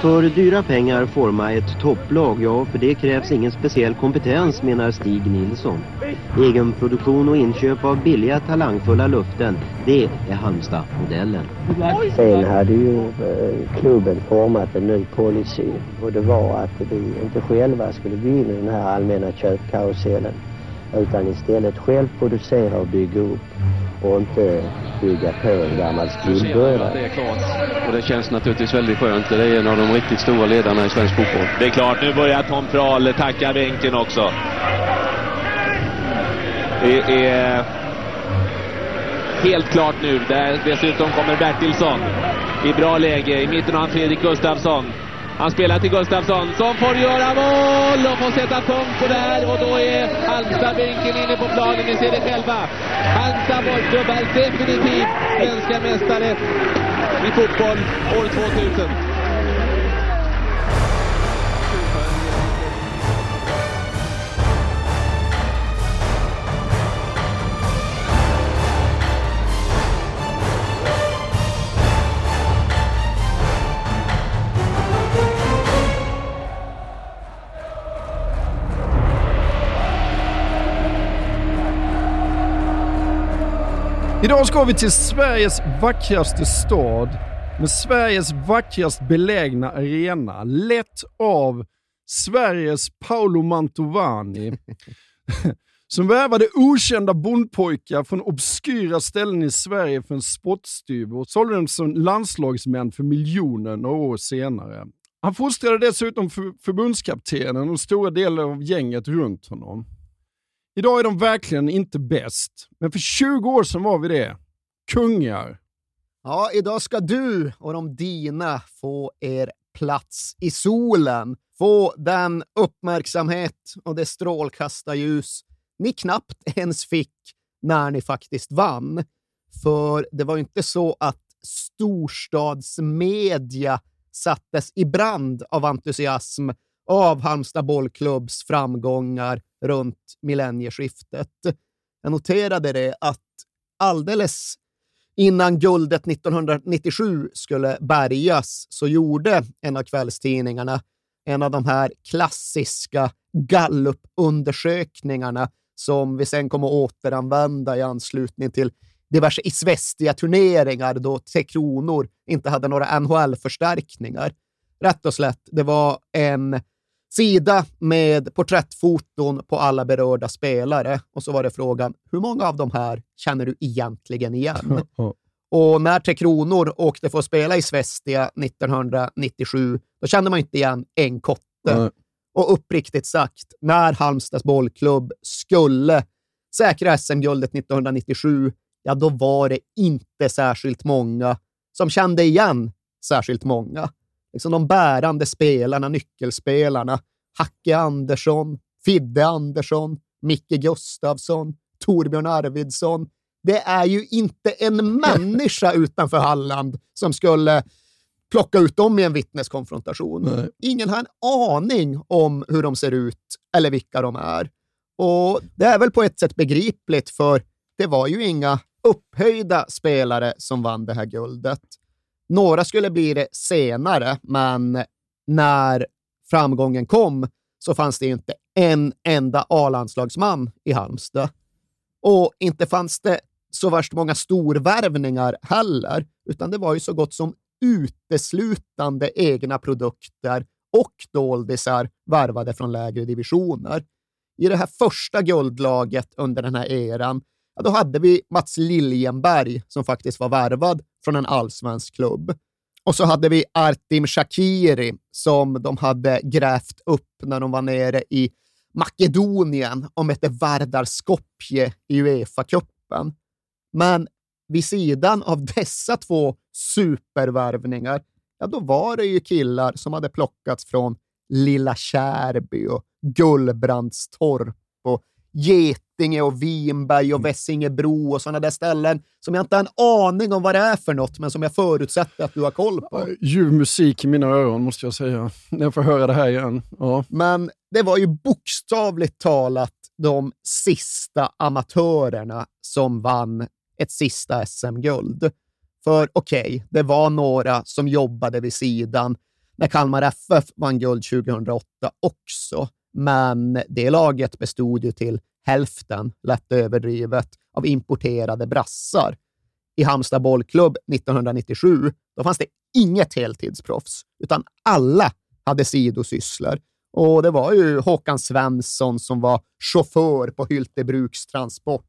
För dyra pengar forma ett topplag, ja för det krävs ingen speciell kompetens menar Stig Nilsson. Egenproduktion och inköp av billiga talangfulla luften, det är Halmstad-modellen. Sen hade ju eh, klubben format en ny policy och det var att vi inte själva skulle gå in i den här allmänna köpkarusellen utan istället själv producera och bygga upp och inte bygga på en gammal Det skuldbörda. är klart. Och det känns naturligtvis väldigt skönt. Det är en av de riktigt stora ledarna i svensk fotboll. Det är klart, nu börjar Tom Prahl tacka bänken också. Det är helt klart nu. Där dessutom kommer Bertilsson i bra läge. I mitten har han Fredrik Gustafsson. Han spelar till Gustafsson som får göra mål och får sätta punkt på det här och då är Halmstadbänken inne på planen. Ni ser det själva. Halmstad bollklubb är definitivt svenska mästare i fotboll år 2000. Idag ska vi till Sveriges vackraste stad med Sveriges vackrast belägna arena, lett av Sveriges Paolo Mantovani. som värvade okända bondpojkar från obskyra ställen i Sverige för en spottstyver och sålde dem som landslagsmän för miljoner några år senare. Han fostrade dessutom för förbundskaptenen och stora delar av gänget runt honom. Idag är de verkligen inte bäst, men för 20 år sedan var vi det. Kungar. Ja, idag ska du och de dina få er plats i solen. Få den uppmärksamhet och det strålkastarljus ni knappt ens fick när ni faktiskt vann. För det var ju inte så att storstadsmedia sattes i brand av entusiasm av Halmstad bollklubbs framgångar runt millennieskiftet. Jag noterade det att alldeles innan guldet 1997 skulle bärgas så gjorde en av kvällstidningarna en av de här klassiska gallupundersökningarna som vi sen kommer att återanvända i anslutning till diverse Isvestia-turneringar då Tre Kronor inte hade några NHL-förstärkningar. Rätt och slätt, det var en sida med porträttfoton på alla berörda spelare och så var det frågan, hur många av de här känner du egentligen igen? Och när Tre Kronor åkte för att spela i Svestia 1997, då kände man inte igen en kotte. Nej. Och uppriktigt sagt, när Halmstads bollklubb skulle säkra SM-guldet 1997, ja då var det inte särskilt många som kände igen särskilt många. Liksom de bärande spelarna, nyckelspelarna, Hacke Andersson, Fidde Andersson, Micke Gustavsson, Torbjörn Arvidsson. Det är ju inte en människa utanför Halland som skulle plocka ut dem i en vittneskonfrontation. Nej. Ingen har en aning om hur de ser ut eller vilka de är. Och Det är väl på ett sätt begripligt, för det var ju inga upphöjda spelare som vann det här guldet. Några skulle bli det senare, men när framgången kom så fanns det inte en enda A-landslagsman i Halmstad. Och inte fanns det så värst många storvärvningar heller, utan det var ju så gott som uteslutande egna produkter och doldisar värvade från lägre divisioner. I det här första guldlaget under den här eran, ja, då hade vi Mats Liljenberg som faktiskt var värvad från en allsvensk klubb. Och så hade vi Artim Shakiri som de hade grävt upp när de var nere i Makedonien och mötte Vardar Skopje i Uefa-cupen. Men vid sidan av dessa två supervärvningar, ja då var det ju killar som hade plockats från Lilla Kärby och Gullbrandstorp och Getinge och Vinberg och Vessingebro och sådana där ställen som jag inte har en aning om vad det är för något, men som jag förutsätter att du har koll på. Ljuv musik i mina öron måste jag säga, när jag får höra det här igen. Ja. Men det var ju bokstavligt talat de sista amatörerna som vann ett sista SM-guld. För okej, okay, det var några som jobbade vid sidan när Kalmar FF vann guld 2008 också. Men det laget bestod ju till hälften, lätt överdrivet, av importerade brassar. I Halmstad bollklubb 1997, då fanns det inget heltidsproffs, utan alla hade sidosysslor. Och det var ju Håkan Svensson som var chaufför på Hyltebruks transport.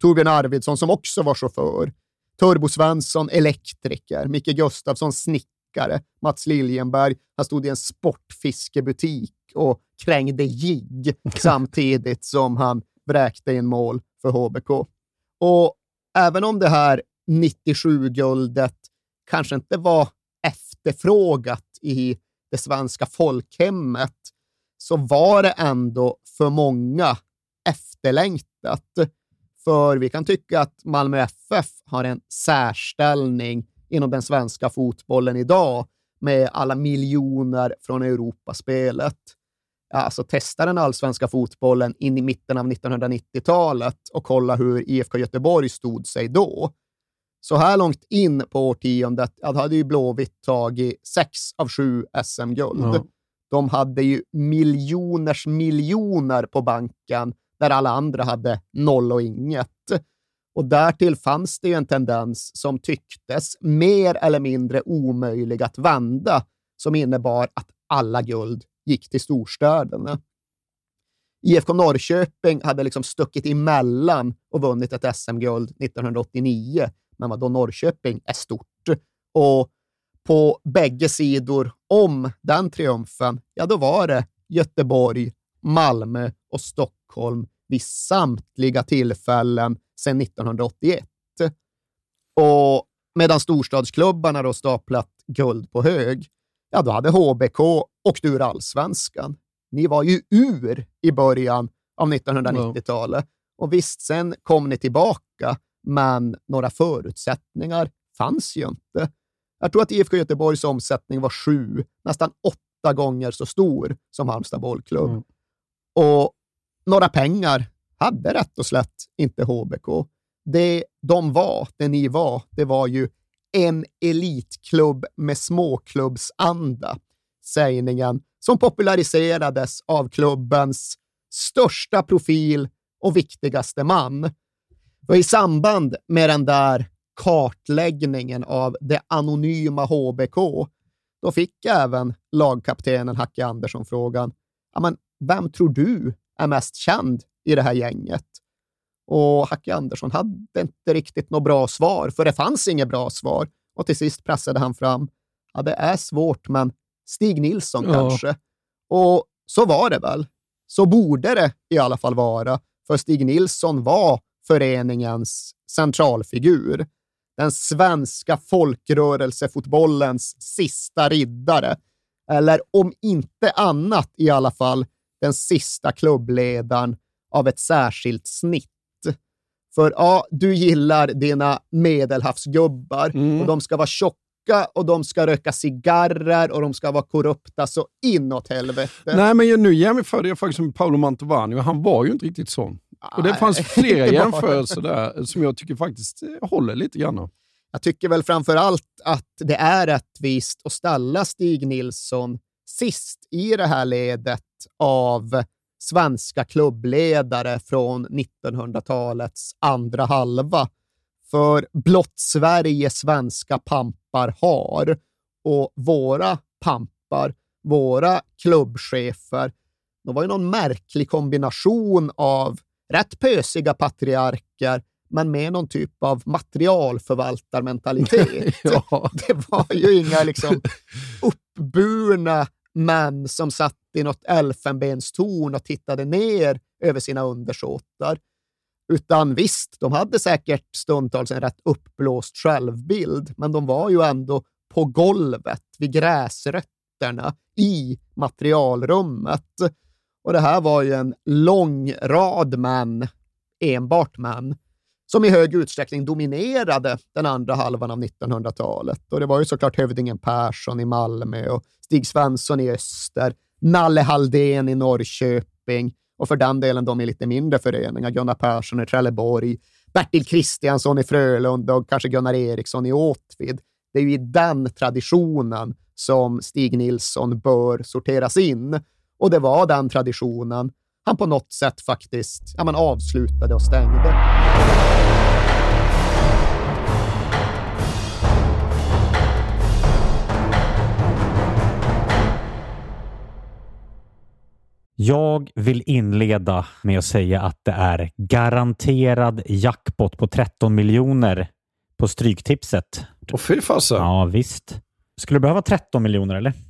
Torbjörn Arvidsson som också var chaufför. Turbo Svensson elektriker. Micke Gustafsson snickare. Mats Liljenberg, han stod i en sportfiskebutik och krängde jigg samtidigt som han vräkte in mål för HBK. Och även om det här 97-guldet kanske inte var efterfrågat i det svenska folkhemmet, så var det ändå för många efterlängtat. För vi kan tycka att Malmö FF har en särställning inom den svenska fotbollen idag med alla miljoner från Europaspelet. Alltså testa den allsvenska fotbollen in i mitten av 1990-talet och kolla hur IFK Göteborg stod sig då. Så här långt in på årtiondet hade ju Blåvitt tagit sex av sju SM-guld. Ja. De hade ju miljoners miljoner på banken där alla andra hade noll och inget. Och därtill fanns det ju en tendens som tycktes mer eller mindre omöjlig att vända, som innebar att alla guld gick till storstäderna. IFK Norrköping hade liksom stuckit emellan och vunnit ett SM-guld 1989, men vad då Norrköping är stort. Och på bägge sidor om den triumfen, ja då var det Göteborg, Malmö och Stockholm vid samtliga tillfällen sedan 1981. Och medan storstadsklubbarna då staplat guld på hög, ja då hade HBK åkt ur allsvenskan. Ni var ju ur i början av 1990-talet. Och visst, sen kom ni tillbaka, men några förutsättningar fanns ju inte. Jag tror att IFK Göteborgs omsättning var sju, nästan åtta gånger så stor som Halmstad bollklubb. Mm. Och några pengar hade rätt och slätt inte HBK. Det de var, det ni var, det var ju en elitklubb med småklubbsanda. Sägningen som populariserades av klubbens största profil och viktigaste man. Och I samband med den där kartläggningen av det anonyma HBK, då fick även lagkaptenen Hacke Andersson frågan, men vem tror du är mest känd i det här gänget? Och Hacke Andersson hade inte riktigt något bra svar, för det fanns inget bra svar. Och till sist pressade han fram, ja, det är svårt, men Stig Nilsson ja. kanske. Och så var det väl. Så borde det i alla fall vara, för Stig Nilsson var föreningens centralfigur. Den svenska folkrörelsefotbollens sista riddare. Eller om inte annat i alla fall den sista klubbledaren av ett särskilt snitt. För ja, du gillar dina medelhavsgubbar mm. och de ska vara tjocka och de ska röka cigarrer och de ska vara korrupta så inåt helvete. Nej, men nu jämförde jag faktiskt med Paolo Mantovani och han var ju inte riktigt sån. Och det fanns flera jämförelser där som jag tycker faktiskt håller lite grann. Jag tycker väl framför allt att det är rättvist att ställa Stig Nilsson sist i det här ledet av svenska klubbledare från 1900-talets andra halva. För blott Sverige svenska pampar har och våra pampar, våra klubbchefer, de var ju någon märklig kombination av rätt pösiga patriarker men med någon typ av materialförvaltarmentalitet. ja. Det var ju inga liksom uppburna män som satt i något elfenbenstorn och tittade ner över sina undersåtar. Utan visst, de hade säkert stundtals en rätt uppblåst självbild, men de var ju ändå på golvet, vid gräsrötterna, i materialrummet. Och det här var ju en lång rad män, enbart män, som i hög utsträckning dominerade den andra halvan av 1900-talet. Och det var ju såklart hövdingen Persson i Malmö och Stig Svensson i Öster, Nalle Halldén i Norrköping och för den delen de i lite mindre föreningar, Gunnar Persson i Trelleborg, Bertil Kristiansson i Frölunda och kanske Gunnar Eriksson i Åtvid. Det är ju i den traditionen som Stig Nilsson bör sorteras in. Och det var den traditionen han på något sätt faktiskt ja, man avslutade och stängde. Jag vill inleda med att säga att det är garanterad jackpot på 13 miljoner på Stryktipset. Och fy fasen. Ja, visst. Skulle du behöva 13 miljoner eller?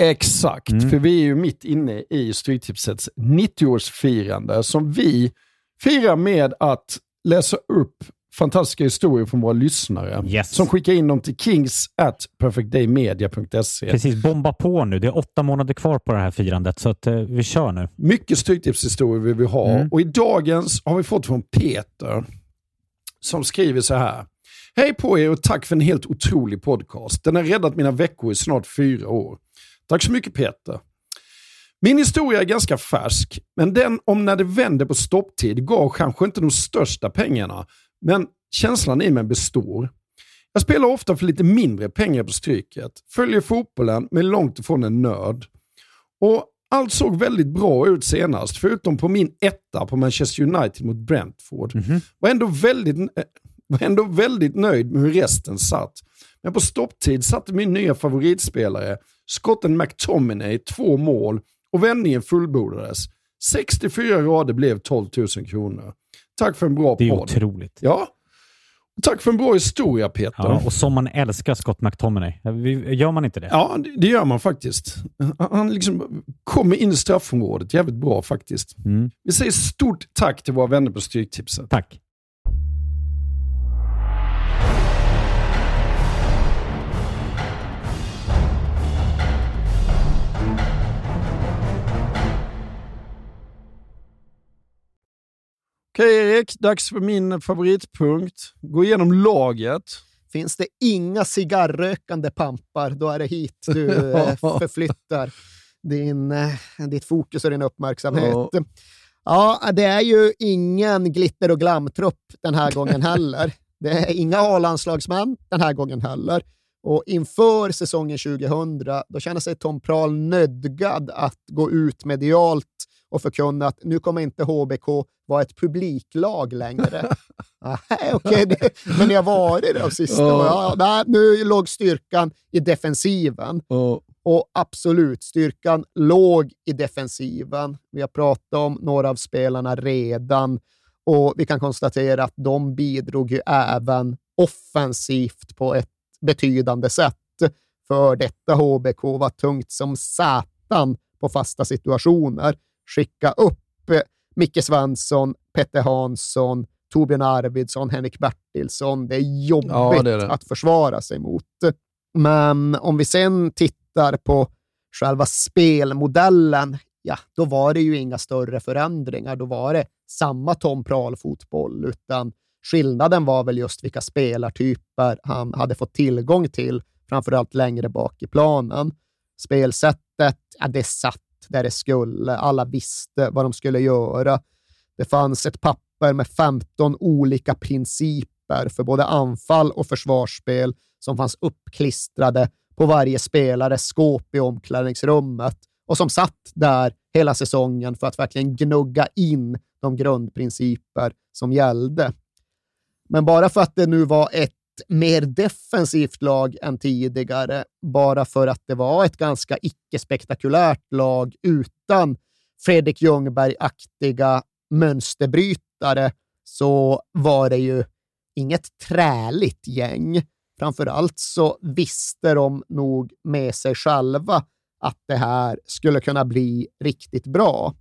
Exakt, mm. för vi är ju mitt inne i Stryktipsets 90-årsfirande som vi firar med att läsa upp fantastiska historier från våra lyssnare yes. som skickar in dem till kings at perfectdaymedia.se. Precis, bomba på nu. Det är åtta månader kvar på det här firandet, så att, uh, vi kör nu. Mycket Stryktipshistorier vill vi ha mm. och i dagens har vi fått från Peter som skriver så här. Hej på er och tack för en helt otrolig podcast. Den har räddat mina veckor i snart fyra år. Tack så mycket Peter. Min historia är ganska färsk, men den om när det vände på stopptid gav kanske inte de största pengarna, men känslan i mig består. Jag spelar ofta för lite mindre pengar på Stryket, följer fotbollen men långt ifrån en nörd. Och allt såg väldigt bra ut senast, förutom på min etta på Manchester United mot Brentford. Mm -hmm. Var ändå väldigt, eh, var ändå väldigt nöjd med hur resten satt. Men på stopptid satte min nya favoritspelare, skotten McTominay, två mål och vändningen fullbordades. 64 rader blev 12 000 kronor. Tack för en bra podd. Det är podd. otroligt. Ja. Tack för en bra historia Peter. Ja, och som man älskar Scott McTominay. Gör man inte det? Ja, det gör man faktiskt. Han liksom kommer in i straffområdet jävligt bra faktiskt. Mm. Vi säger stort tack till våra vänner på Stryktipset. Tack. Okej Erik, dags för min favoritpunkt. Gå igenom laget. Finns det inga cigarrökande pampar, då är det hit du eh, förflyttar din, eh, ditt fokus och din uppmärksamhet. Ja. ja, det är ju ingen glitter och glamtrupp den här gången heller. Det är inga A-landslagsmän den här gången heller. Och inför säsongen 2000, då känner sig Tom Prahl nödgad att gå ut medialt och förkunna att nu kommer inte HBK vara ett publiklag längre. nej, okay, det, men ni har varit det de sista oh. ja, nej, Nu låg styrkan i defensiven. Oh. Och absolut, styrkan låg i defensiven. Vi har pratat om några av spelarna redan och vi kan konstatera att de bidrog ju även offensivt på ett betydande sätt. För detta HBK var tungt som satan på fasta situationer skicka upp eh, Micke Svensson, Petter Hansson, Torbjörn Arvidsson, Henrik Bertilsson. Det är jobbigt Ja, det är det. att försvara sig mot. Men om vi sen tittar på själva spelmodellen, ja, då var det ju inga större förändringar. Då var det samma Tom Prahl-fotboll, utan skillnaden var väl just vilka spelartyper han hade fått tillgång till, framförallt längre bak i planen. Spelsättet, ja, det satt där det skulle. Alla visste vad de skulle göra. Det fanns ett papper med 15 olika principer för både anfall och försvarsspel som fanns uppklistrade på varje spelares skåp i omklädningsrummet och som satt där hela säsongen för att verkligen gnugga in de grundprinciper som gällde. Men bara för att det nu var ett mer defensivt lag än tidigare, bara för att det var ett ganska icke-spektakulärt lag utan Fredrik Ljungberg-aktiga mönsterbrytare, så var det ju inget träligt gäng. Framförallt så visste de nog med sig själva att det här skulle kunna bli riktigt bra.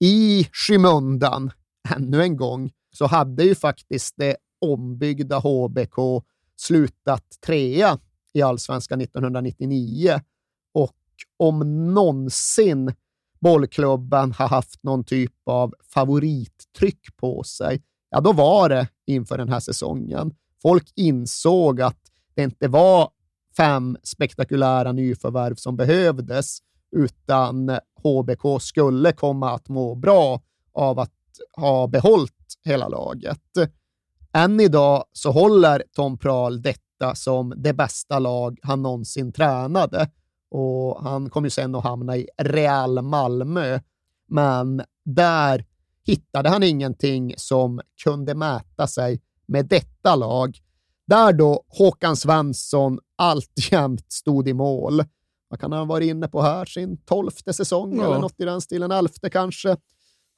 I skymundan, ännu en gång, så hade ju faktiskt det ombyggda HBK slutat trea i allsvenskan 1999 och om någonsin bollklubben har haft någon typ av favorittryck på sig, ja då var det inför den här säsongen. Folk insåg att det inte var fem spektakulära nyförvärv som behövdes, utan HBK skulle komma att må bra av att ha behållit hela laget. Än idag så håller Tom Prahl detta som det bästa lag han någonsin tränade och han kom ju sen att hamna i Real Malmö. Men där hittade han ingenting som kunde mäta sig med detta lag, där då Håkan Svensson alltjämt stod i mål. Vad kan han ha varit inne på här? Sin tolfte säsong Ja. eller något i den stilen, elfte kanske.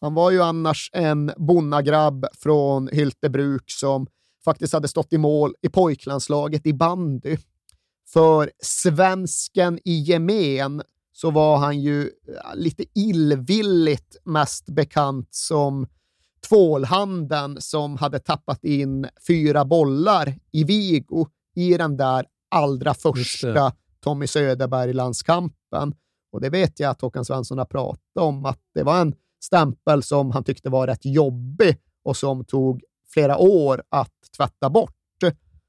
Han var ju annars en bonnagrabb från Hyltebruk som faktiskt hade stått i mål i pojklandslaget i bandy. För svensken i gemen så var han ju lite illvilligt mest bekant som tvålhanden som hade tappat in fyra bollar i Vigo i den där allra första Tommy Söderberg-landskampen. Och det vet jag att Håkan Svensson har pratat om, att det var en stämpel som han tyckte var rätt jobbig och som tog flera år att tvätta bort.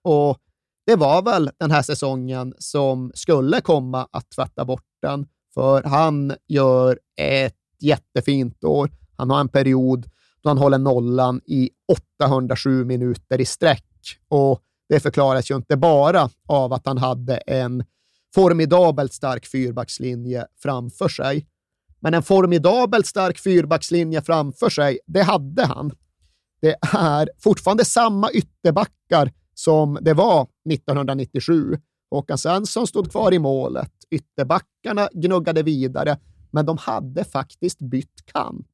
Och det var väl den här säsongen som skulle komma att tvätta bort den, för han gör ett jättefint år. Han har en period då han håller nollan i 807 minuter i sträck och det förklaras ju inte bara av att han hade en formidabelt stark fyrbackslinje framför sig. Men en formidabelt stark fyrbackslinje framför sig, det hade han. Det är fortfarande samma ytterbackar som det var 1997. Håkan Svensson stod kvar i målet. Ytterbackarna gnuggade vidare, men de hade faktiskt bytt kant.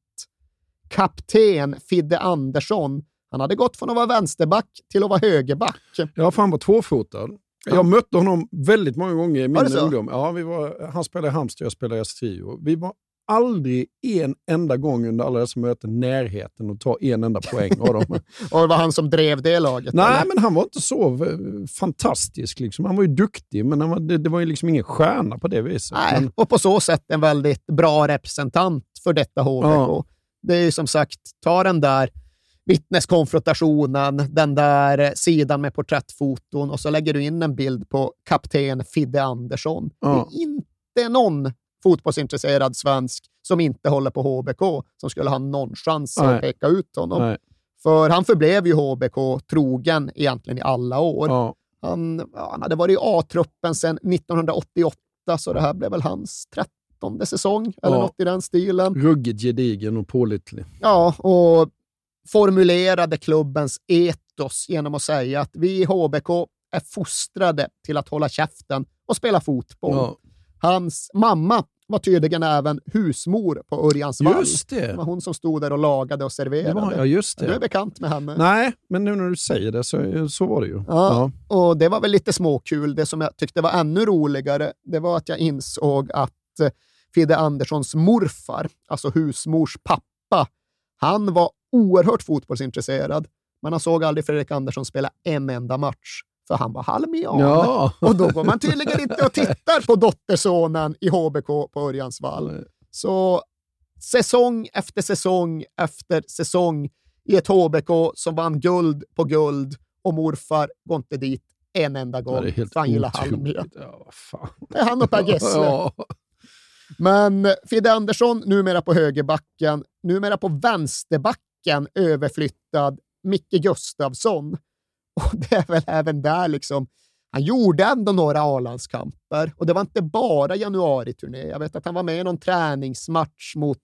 Kapten Fidde Andersson, han hade gått från att vara vänsterback till att vara högerback. Ja, för han var tvåfotad. Jag mötte honom väldigt många gånger i min ungdom. Ja, vi var, han spelade i Halmstad, jag spelade i Östrio. Vi var aldrig en enda gång under alla dessa möten närheten att ta en enda poäng av dem. Och det var han som drev det laget. Nej, eller? men han var inte så eh, fantastisk. Liksom. Han var ju duktig, men var, det, det var ju liksom ingen stjärna på det viset. Nej, Men, och på så sätt en väldigt bra representant för detta HBK. Ja. Det är ju som sagt, ta den där vittneskonfrontationen, den där sidan med porträttfoton och så lägger du in en bild på kapten Fidde Andersson. Ja. Det är inte någon fotbollsintresserad svensk som inte håller på HBK som skulle ha någon chans Nej. att peka ut honom. nej, För han förblev ju HBK trogen egentligen i alla år. ja. Han, han hade varit i A-truppen sedan 1988, så det här blev väl hans trettonde säsong eller Ja. något i den stilen. Ruggigt gedigen och pålitlig. Ja, och formulerade klubbens etos genom att säga att vi i HBK är fostrade till att hålla käften och spela fotboll. Ja. Hans mamma var tydligen även husmor på Örjansvall. Just Det det. var hon som stod där och lagade och det serverade. var, ja, just Du är det. bekant med henne. Nej, men nu när du säger det så, så var det ju. Ja. Och det var väl lite småkul. Det som jag tyckte var ännu roligare, det var att jag insåg att eh, Fidde Anderssons morfar, alltså husmors pappa, han var oerhört fotbollsintresserad. men han såg aldrig Fredrik Andersson spela en enda match, för han var halmian. Ja. Och då går man tydligen inte och tittar på dottersonen i HBK på Örjansvall. Så säsong efter säsong efter säsong i ett HBK som vann guld på guld och morfar går inte dit en enda gång. Det är helt för han gillar. Halmia. Ja, fan. Det är han och Per Gessle. Ja. Men Fidde Andersson, numera på högerbacken, numera på vänsterbacken överflyttad Micke Gustavsson. Och det är väl även där liksom, han gjorde ändå några A-landskamper och det var inte bara januariturné. Jag vet att han var med i någon träningsmatch mot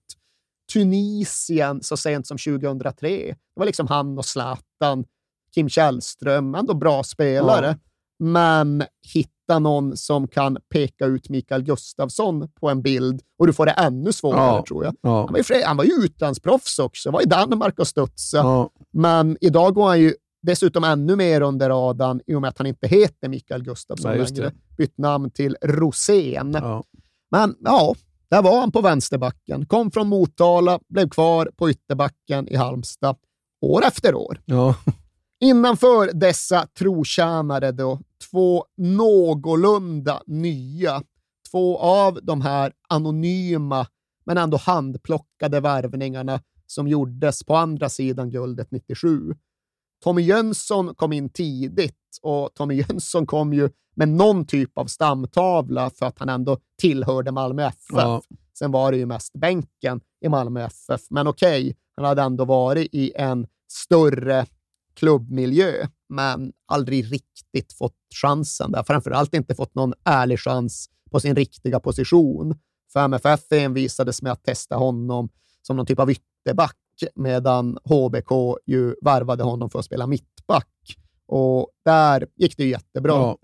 Tunisien så sent som 2003. Det var liksom han och Zlatan, Kim Källström, ändå bra spelare. Ja. Men hitta någon som kan peka ut Mikael Gustafsson på en bild och du får det ännu svårare Ja. tror jag. Ja. Han var, ju, han var ju utlandsproffs också, var i Danmark och studsade. Men idag går han ju dessutom ännu mer under radarn i och med att han inte heter Mikael Gustafsson Nej, längre. Bytt namn till Rosén. Ja. Men ja, där var han på vänsterbacken. Kom från Motala, blev kvar på ytterbacken i Halmstad år efter år. Ja. Innanför dessa trotjänare då, två någorlunda nya, två av de här anonyma men ändå handplockade värvningarna som gjordes på andra sidan guldet 97. Tommy Jönsson kom in tidigt och Tommy Jönsson kom ju med någon typ av stamtavla för att han ändå tillhörde Malmö FF. Ja. Sen var det ju mest bänken i Malmö FF, men okej, han hade ändå varit i en större klubbmiljö, men aldrig riktigt fått chansen där. Framförallt inte fått någon ärlig chans på sin riktiga position. För MFF envisades med att testa honom som någon typ av ytterback, medan HBK ju värvade honom för att spela mittback. Och där gick det jättebra. Ja.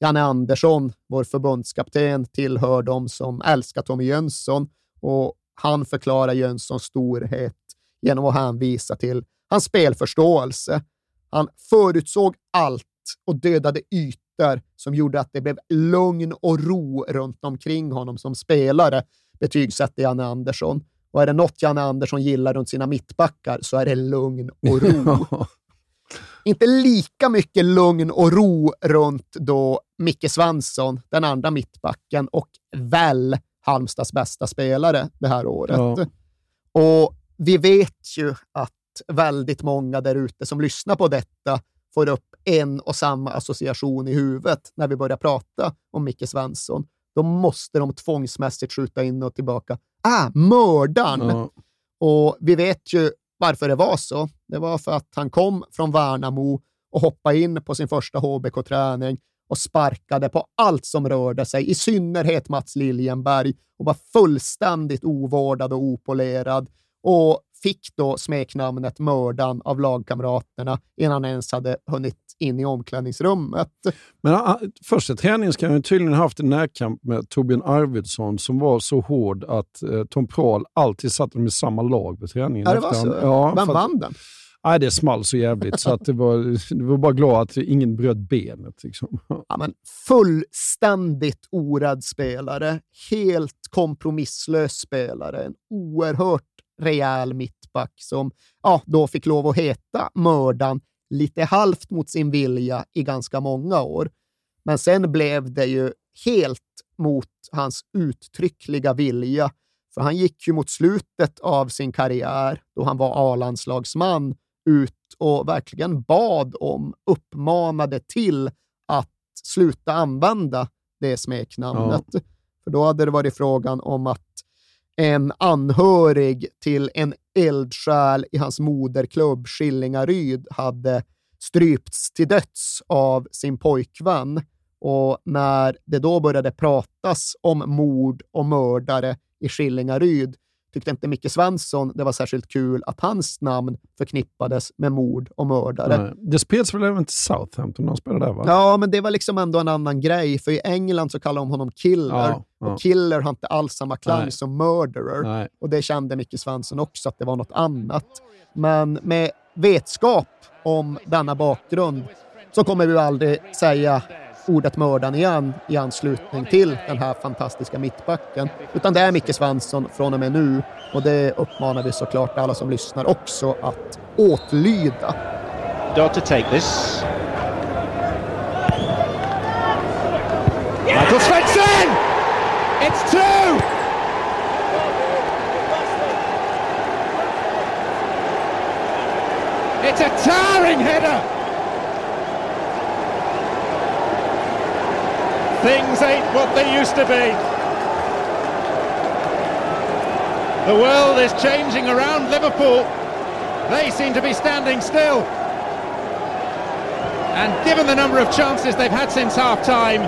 Janne Andersson, vår förbundskapten, tillhör de som älskar Tommy Jönsson och han förklarar Jönssons storhet genom att hänvisa till hans spelförståelse. Han förutsåg allt och dödade ytor som gjorde att det blev lugn och ro runt omkring honom som spelare, betygsätter Janne Andersson. Och är det något Janne Andersson gillar runt sina mittbackar så är det lugn och ro. Inte lika mycket lugn och ro runt då Micke Svensson, den andra mittbacken, och väl Halmstads bästa spelare det här året. Ja. Och vi vet ju att väldigt många där ute som lyssnar på detta får upp en och samma association i huvudet när vi börjar prata om Micke Svensson. Då måste de tvångsmässigt skjuta in och tillbaka. Ah, mördaren! Ja. Och vi vet ju varför det var så. Det var för att han kom från Värnamo och hoppade in på sin första HBK-träning och sparkade på allt som rörde sig, i synnerhet Mats Liljenberg, och var fullständigt ovårdad och opolerad och fick då smeknamnet Mördan av lagkamraterna innan han ens hade hunnit in i omklädningsrummet. Men första träningen ska han tydligen haft en närkamp med Torbjörn Arvidsson som var så hård att eh, Tom Prahl alltid satte dem i samma lag på träningen. Ja, det var så? han- Ja, Vem vann den? Nej, det small så jävligt så att det var, det var bara glad att ingen bröt benet. Liksom. ja, men fullständigt orädd spelare, helt kompromisslös spelare, en oerhört rejäl mittback som ja, då fick lov att heta Mördan lite halvt mot sin vilja i ganska många år. Men sen blev det ju helt mot hans uttryckliga vilja, för han gick ju mot slutet av sin karriär, då han var A-landslagsman, ut och verkligen bad om, uppmanade till att sluta använda det smeknamnet. För då hade det varit frågan om att en anhörig till en eldsjäl i hans moderklubb Skillingaryd hade strypts till döds av sin pojkvän. Och när det då började pratas om mord och mördare i Skillingaryd tyckte inte Micke Svensson det var särskilt kul att hans namn förknippades med mord och mördare. Nej. Det spels väl även till Southampton när han spelade där? Va? Ja, men det var liksom ändå en annan grej, för i England så kallar de honom Killer. Ja, ja. Och Killer har inte alls samma klang Nej. som Murderer. Nej. Och det kände Micke Svensson också, att det var något annat. Men med vetskap om denna bakgrund så kommer vi aldrig säga ordet mördaren igen i anslutning till den här fantastiska mittbacken. Utan det är Micke Svensson från och med nu och det uppmanar vi såklart alla som lyssnar också att åtlyda. Dotter to take this. Michael Svensson! It's two! It's a towering header! Things ain't what they used to be. The world is changing around Liverpool. They seem to be standing still. And given the number of chances they've had since half time,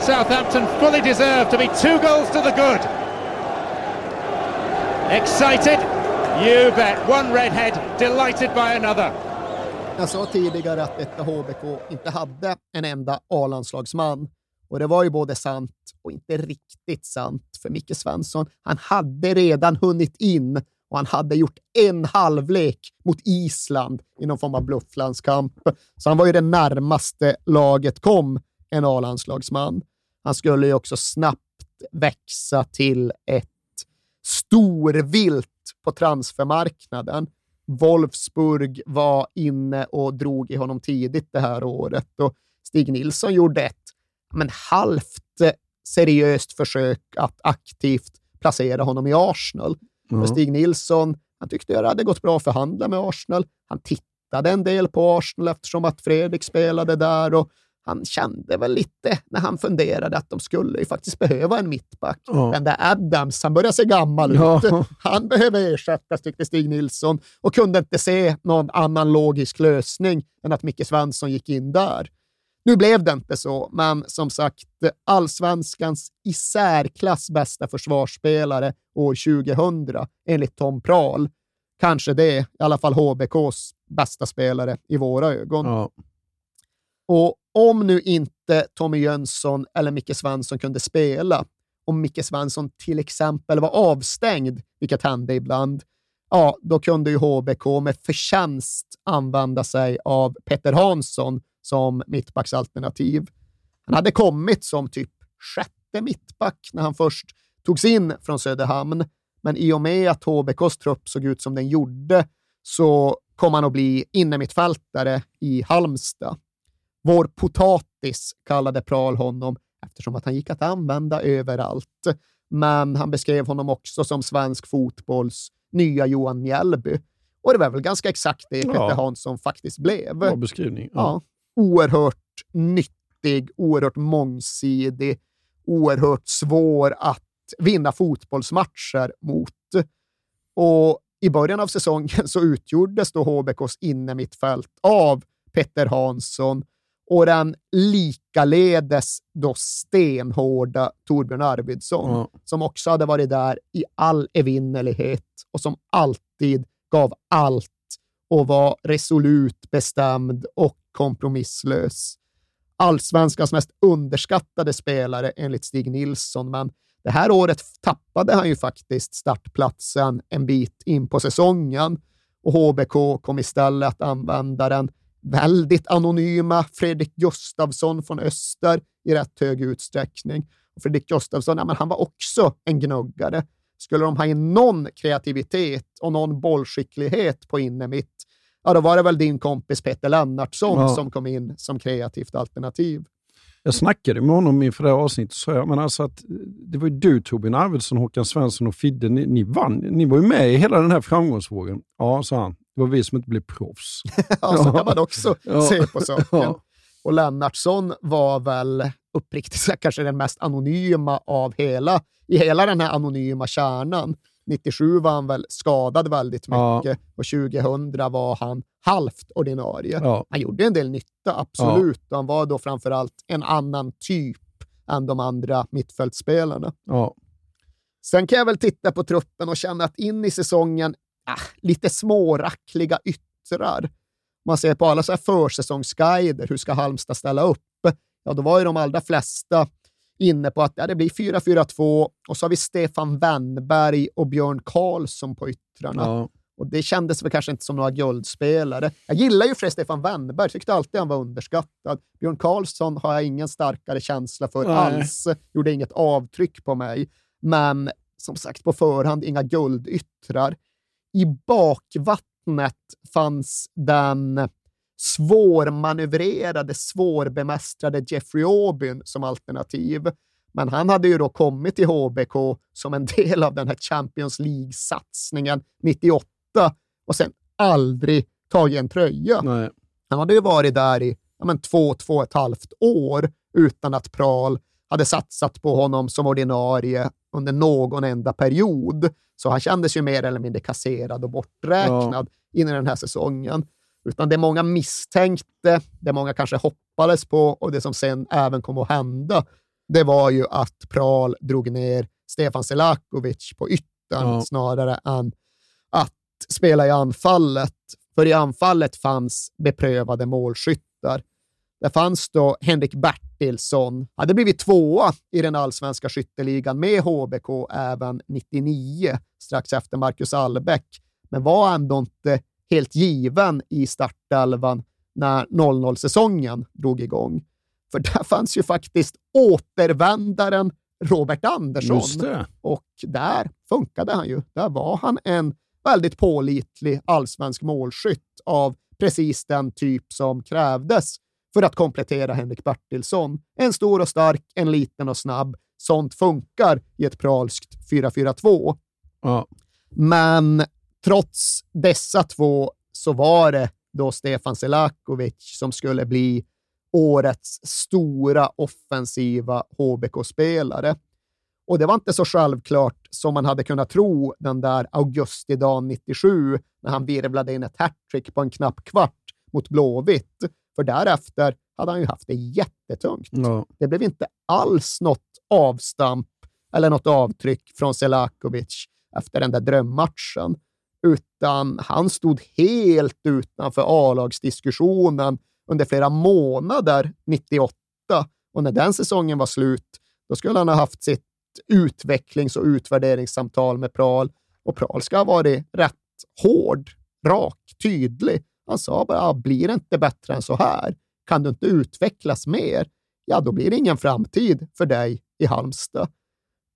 Southampton fully deserve to be two goals to the good. Excited? You bet. One redhead, delighted by another. Jag sa tidigare att detta HBK inte hade en enda A-landslagsman. Och det var ju både sant och inte riktigt sant för Micke Svensson. Han hade redan hunnit in och han hade gjort en halvlek mot Island i någon form av blufflandskamp. Så han var ju det närmaste laget kom en A-landslagsman. Han skulle ju också snabbt växa till ett storvilt på transfermarknaden. Wolfsburg var inne och drog i honom tidigt det här året och Stig Nilsson gjorde ett men halvt seriöst försök att aktivt placera honom i Arsenal. Mm. Och Stig Nilsson han tyckte det hade gått bra att förhandla med Arsenal. Han tittade en del på Arsenal eftersom att Fredrik spelade där och han kände väl lite när han funderade att de skulle ju faktiskt behöva en mittback. Ja. Den där Adams, han börjar se gammal ja. ut. Han behöver ersättas, tyckte Stig Nilsson och kunde inte se någon annan logisk lösning än att Micke Svensson gick in där. Nu blev det inte så, men som sagt, allsvenskans i särklass bästa försvarsspelare år 2000, enligt Tom Prahl. Kanske det, i alla fall HBKs bästa spelare i våra ögon. Ja. Och om nu inte Tommy Jönsson eller Micke Svensson kunde spela, om Micke Svensson till exempel var avstängd, vilket hände ibland, ja, då kunde ju HBK med förtjänst använda sig av Petter Hansson som mittbacksalternativ. Han hade kommit som typ sjätte mittback när han först togs in från Söderhamn, men i och med att HBKs trupp såg ut som den gjorde så kom han att bli innermittfältare i Halmstad. Vår potatis kallade Pral honom eftersom att han gick att använda överallt. Men han beskrev honom också som svensk fotbolls nya Johan Mjällby. Och det var väl ganska exakt det Peter ja. Hansson faktiskt blev. Bra beskrivning. Ja. ja. Oerhört nyttig, oerhört mångsidig, oerhört svår att vinna fotbollsmatcher mot. Och i början av säsongen så utgjordes då HBKs innermittfält av Petter Hansson, och den likaledes då stenhårda Torbjörn Arvidsson, mm. som också hade varit där i all evinnerlighet och som alltid gav allt och var resolut bestämd och kompromisslös. Allsvenskans mest underskattade spelare enligt Stig Nilsson, men det här året tappade han ju faktiskt startplatsen en bit in på säsongen och HBK kom istället att använda den väldigt anonyma Fredrik Gustavsson från Öster i rätt hög utsträckning. Och Fredrik Gustavsson, ja, men han var också en gnuggare. Skulle de ha in någon kreativitet och någon bollskicklighet på innermitt, ja, då var det väl din kompis Peter Lennartsson ja. som kom in som kreativt alternativ. Jag snackade med honom inför det här avsnittet och sa men alltså att det var ju du, Torbjörn Arvidsson, Håkan Svensson och Fidde, ni, ni vann. Ni var ju med i hela den här framgångsvågen. Ja, sa han. Det var vi som inte blev proffs. ja, så kan man också ja. se på saken. Ja. Och Lennartsson var väl uppriktigt sagt kanske den mest anonyma av hela, i hela den här anonyma kärnan. 97 var han väl skadad väldigt mycket ja. och 2000 var han halvt ordinarie. Ja. Han gjorde en del nytta, absolut. Ja. Han var då framförallt en annan typ än de andra mittfältsspelarna. Ja. Sen kan jag väl titta på truppen och känna att in i säsongen ah, lite smårackliga yttrar. Man ser på alla så här försäsongsguider, hur ska Halmstad ställa upp? Ja, då var ju de allra flesta inne på att ja, det blir 4-4-2 och så har vi Stefan Wennberg och Björn Karlsson på yttrarna. Ja. Och det kändes väl kanske inte som några guldspelare. Jag gillar ju för Stefan Wennberg, tyckte alltid han var underskattad. Björn Karlsson har jag ingen starkare känsla för Nej. alls. Gjorde inget avtryck på mig. Men som sagt, på förhand inga guldyttrar i bakvattnet fanns den svårmanövrerade, svårbemästrade Jeffrey Aubyn som alternativ. Men han hade ju då kommit till HBK som en del av den här Champions League-satsningen 98 och sen aldrig tagit en tröja. Nej. Han hade ju varit där i ja, men två, två och ett halvt år utan att Pral hade satsat på honom som ordinarie under någon enda period. Så han kändes ju mer eller mindre kasserad och borträknad ja. in i den här säsongen. Utan det många misstänkte, det många kanske hoppades på och det som sen även kom att hända, det var ju att Pral drog ner Stefan Selakovic på yttern ja. snarare än att spela i anfallet. För i anfallet fanns beprövade målskyttar. Det fanns då Henrik Bertilsson, hade blivit tvåa i den allsvenska skytteligan med HBK även 99, strax efter Marcus Allbäck, men var ändå inte helt given i startelvan när 00-säsongen drog igång. För där fanns ju faktiskt återvändaren Robert Andersson. Och där funkade han ju. Där var han en väldigt pålitlig allsvensk målskytt av precis den typ som krävdes för att komplettera Henrik Bertilsson. En stor och stark, en liten och snabb. Sånt funkar i ett pralskt 4-4-2. Ja. Men trots dessa två så var det då Stefan Selakovic som skulle bli årets stora offensiva HBK-spelare. Och det var inte så självklart som man hade kunnat tro den där augustidagen 97 när han virvlade in ett hattrick på en knapp kvart mot Blåvitt. För därefter hade han ju haft det jättetungt. Ja. Det blev inte alls något avstamp eller något avtryck från Selakovic efter den där drömmatchen, utan han stod helt utanför A-lagsdiskussionen under flera månader 98 och när den säsongen var slut, då skulle han ha haft sitt utvecklings och utvärderingssamtal med Pral och Pral ska ha varit rätt hård, rak, tydlig. Han sa bara, ah, blir det inte bättre än så här? Kan du inte utvecklas mer? Ja, då blir det ingen framtid för dig i Halmstad.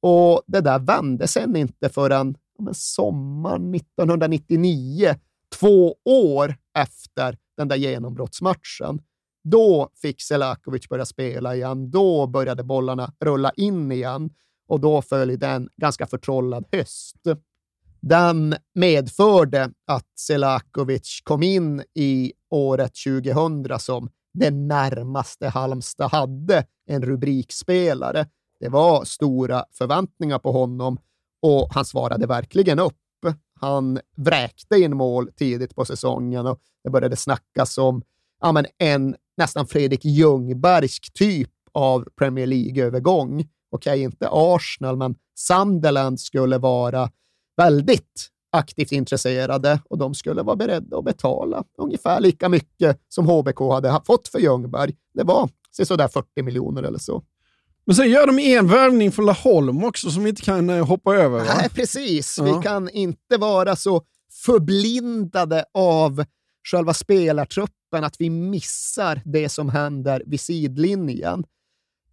Och det där vände sen inte förrän men sommaren 1999, två år efter den där genombrottsmatchen. Då fick Selakovic börja spela igen. Då började bollarna rulla in igen och då följde en ganska förtrollad höst. Den medförde att Selakovic kom in i året 2000 som det närmaste Halmstad hade en rubrikspelare. Det var stora förväntningar på honom och han svarade verkligen upp. Han vräkte in mål tidigt på säsongen och det började snackas om ja, men en nästan Fredrik Ljungbergsk typ av Premier League-övergång. Okej, okay, inte Arsenal, men Sunderland skulle vara väldigt aktivt intresserade och de skulle vara beredda att betala ungefär lika mycket som HBK hade fått för Ljungberg. Det var sådär 40 miljoner eller så. Men sen gör de en värvning för Laholm också som vi inte kan eh, hoppa över. Va? Nej, precis. Ja. Vi kan inte vara så förblindade av själva spelartruppen att vi missar det som händer vid sidlinjen.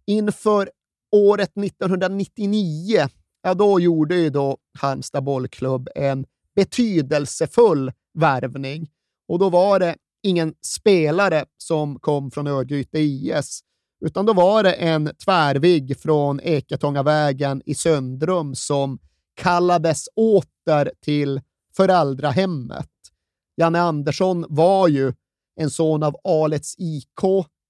Inför året 1999, ja då gjorde ju då Halmstad bollklubb en betydelsefull värvning. Och då var det ingen spelare som kom från Örgryte IS, utan då var det en tvärvigg från Eketångavägen i Söndrum som kallades åter till föräldrahemmet. Janne Andersson var ju en son av Alets IK.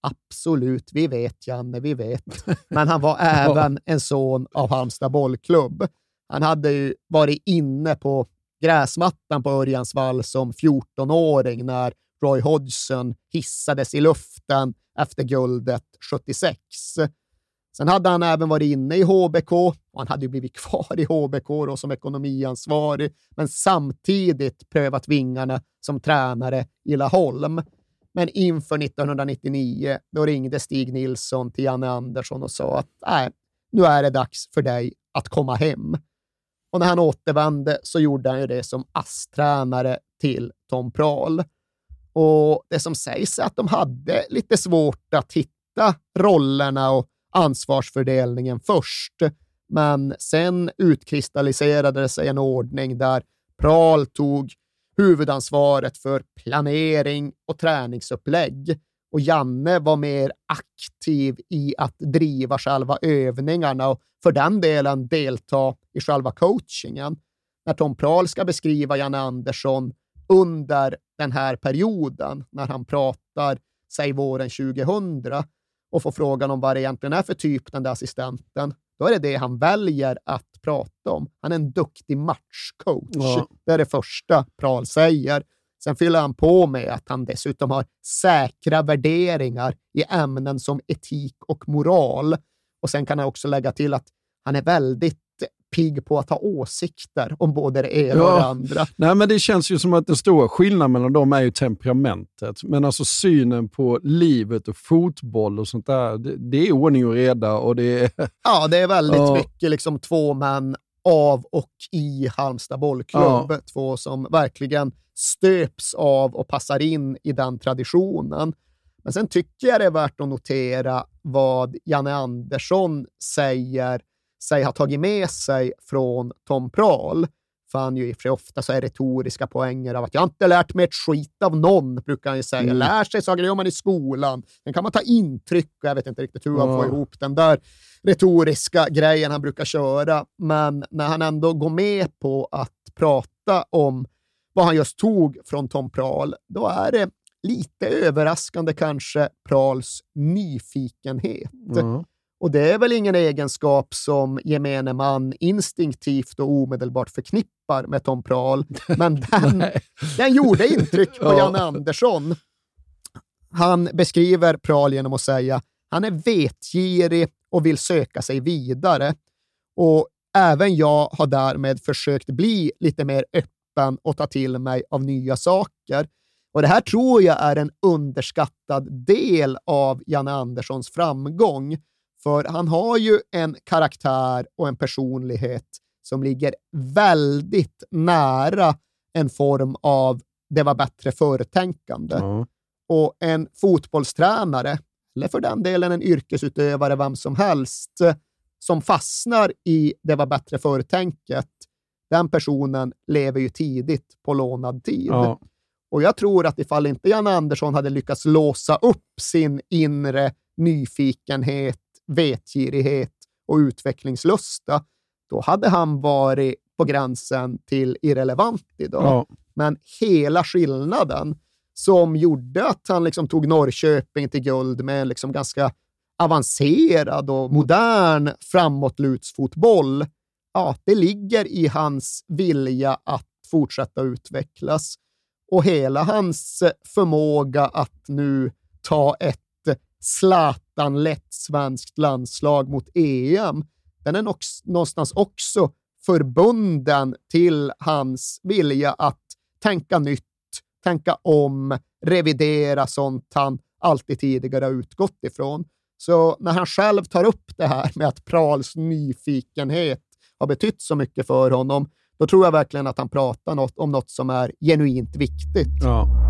Absolut, vi vet Janne, vi vet. Men han var även en son av Halmstad bollklubb. Han hade ju varit inne på gräsmattan på Örjansvall som 14-åring när Roy Hodgson hissades i luften efter guldet 76. Sen hade han även varit inne i HBK och han hade ju blivit kvar i HBK då som ekonomiansvarig, men samtidigt prövat vingarna som tränare i Laholm. Men inför 1999, då ringde Stig Nilsson till Janne Andersson och sa att nej, nu är det dags för dig att komma hem. Och när han återvände så gjorde han ju det som ASS-tränare till Tom Prahl. Och det som sägs är att de hade lite svårt att hitta rollerna och ansvarsfördelningen först. Men sen utkristalliserade det sig en ordning där Prahl tog huvudansvaret för planering och träningsupplägg och Janne var mer aktiv i att driva själva övningarna och för den delen delta i själva coachingen. När Tom Prahl ska beskriva Janne Andersson under den här perioden, när han pratar, säg våren 2000, och får frågan om vad det egentligen är för typ den där assistenten, då är det det han väljer att prata om. Han är en duktig matchcoach. Ja. Det är det första Prahl säger. Sen fyller han på med att han dessutom har säkra värderingar i ämnen som etik och moral. Och sen kan han också lägga till att han är väldigt pigg på att ha åsikter om både det ena ja. och det andra. Nej, men det känns ju som att den stora skillnaden mellan dem är ju temperamentet. Men alltså synen på livet och fotboll och sånt där, det, det är ordning och reda. Och det är... Ja, det är väldigt ja. mycket liksom två män av och i Halmstad bollklubb. Ja. Två som verkligen stöps av och passar in i den traditionen. Men sen tycker jag det är värt att notera vad Janne Andersson säger sig ha tagit med sig från Tom Prahl. För han ju i och ofta så är retoriska poänger av att jag inte lärt mig ett skit av någon, brukar han ju säga. Mm. Lär sig saker, det gör man i skolan. Sen kan man ta intryck och jag vet inte riktigt hur han får ihop den där retoriska grejen han brukar köra. Men när han ändå går med på att prata om vad han just tog från Tom Prahl, då är det lite överraskande kanske Prahls nyfikenhet. Mm. Och det är väl ingen egenskap som gemene man instinktivt och omedelbart förknippar med Tom Prahl, men den, den gjorde intryck på ja. Janne Andersson. Han beskriver Prahl genom att säga han är vetgirig och vill söka sig vidare. Och även jag har därmed försökt bli lite mer öppen och ta till mig av nya saker. Och Det här tror jag är en underskattad del av Janne Anderssons framgång. För han har ju en karaktär och en personlighet som ligger väldigt nära en form av det var bättre förtänkande. Mm. Och en fotbollstränare, eller för den delen en yrkesutövare, vem som helst, som fastnar i det var bättre förtänket, den personen lever ju tidigt på lånad tid. Ja. Och jag tror att ifall inte Jan Andersson hade lyckats låsa upp sin inre nyfikenhet vetgirighet och utvecklingslusta, då hade han varit på gränsen till irrelevant idag. Ja. Men hela skillnaden som gjorde att han liksom tog Norrköping till guld med en liksom ganska avancerad och modern framåtlutsfotboll, ja, det ligger i hans vilja att fortsätta utvecklas och hela hans förmåga att nu ta ett Zlatan-lätt svenskt landslag mot EM, den är någonstans också förbunden till hans vilja att tänka nytt, tänka om, revidera sånt han alltid tidigare har utgått ifrån. Så när han själv tar upp det här med att Prahls nyfikenhet har betytt så mycket för honom, då tror jag verkligen att han pratar något, om något som är genuint viktigt. Ja.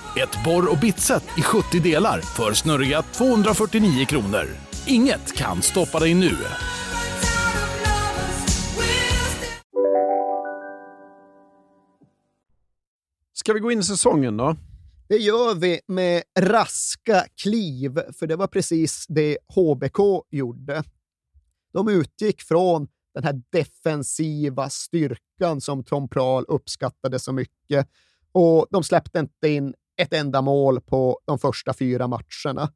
Ett borr och bitset i 70 delar för snurriga 249 kronor. Inget kan stoppa dig nu. Ska vi gå in i säsongen då? Det gör vi med raska kliv, för det var precis det HBK gjorde. De utgick från den här defensiva styrkan som Tom Prahl uppskattade så mycket och de släppte inte in ett enda mål på de första fyra matcherna.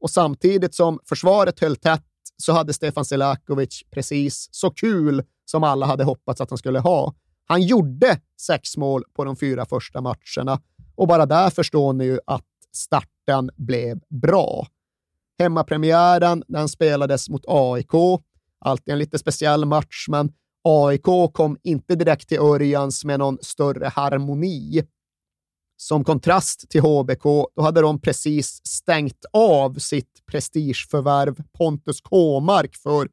Och samtidigt som försvaret höll tätt så hade Stefan Selakovic precis så kul som alla hade hoppats att han skulle ha. Han gjorde sex mål på de fyra första matcherna och bara där förstår ni ju att starten blev bra. Hemmapremiären den spelades mot AIK. Alltid en lite speciell match, men AIK kom inte direkt till Örjans med någon större harmoni. Som kontrast till HBK, då hade de precis stängt av sitt prestigeförvärv Pontus Kåmark för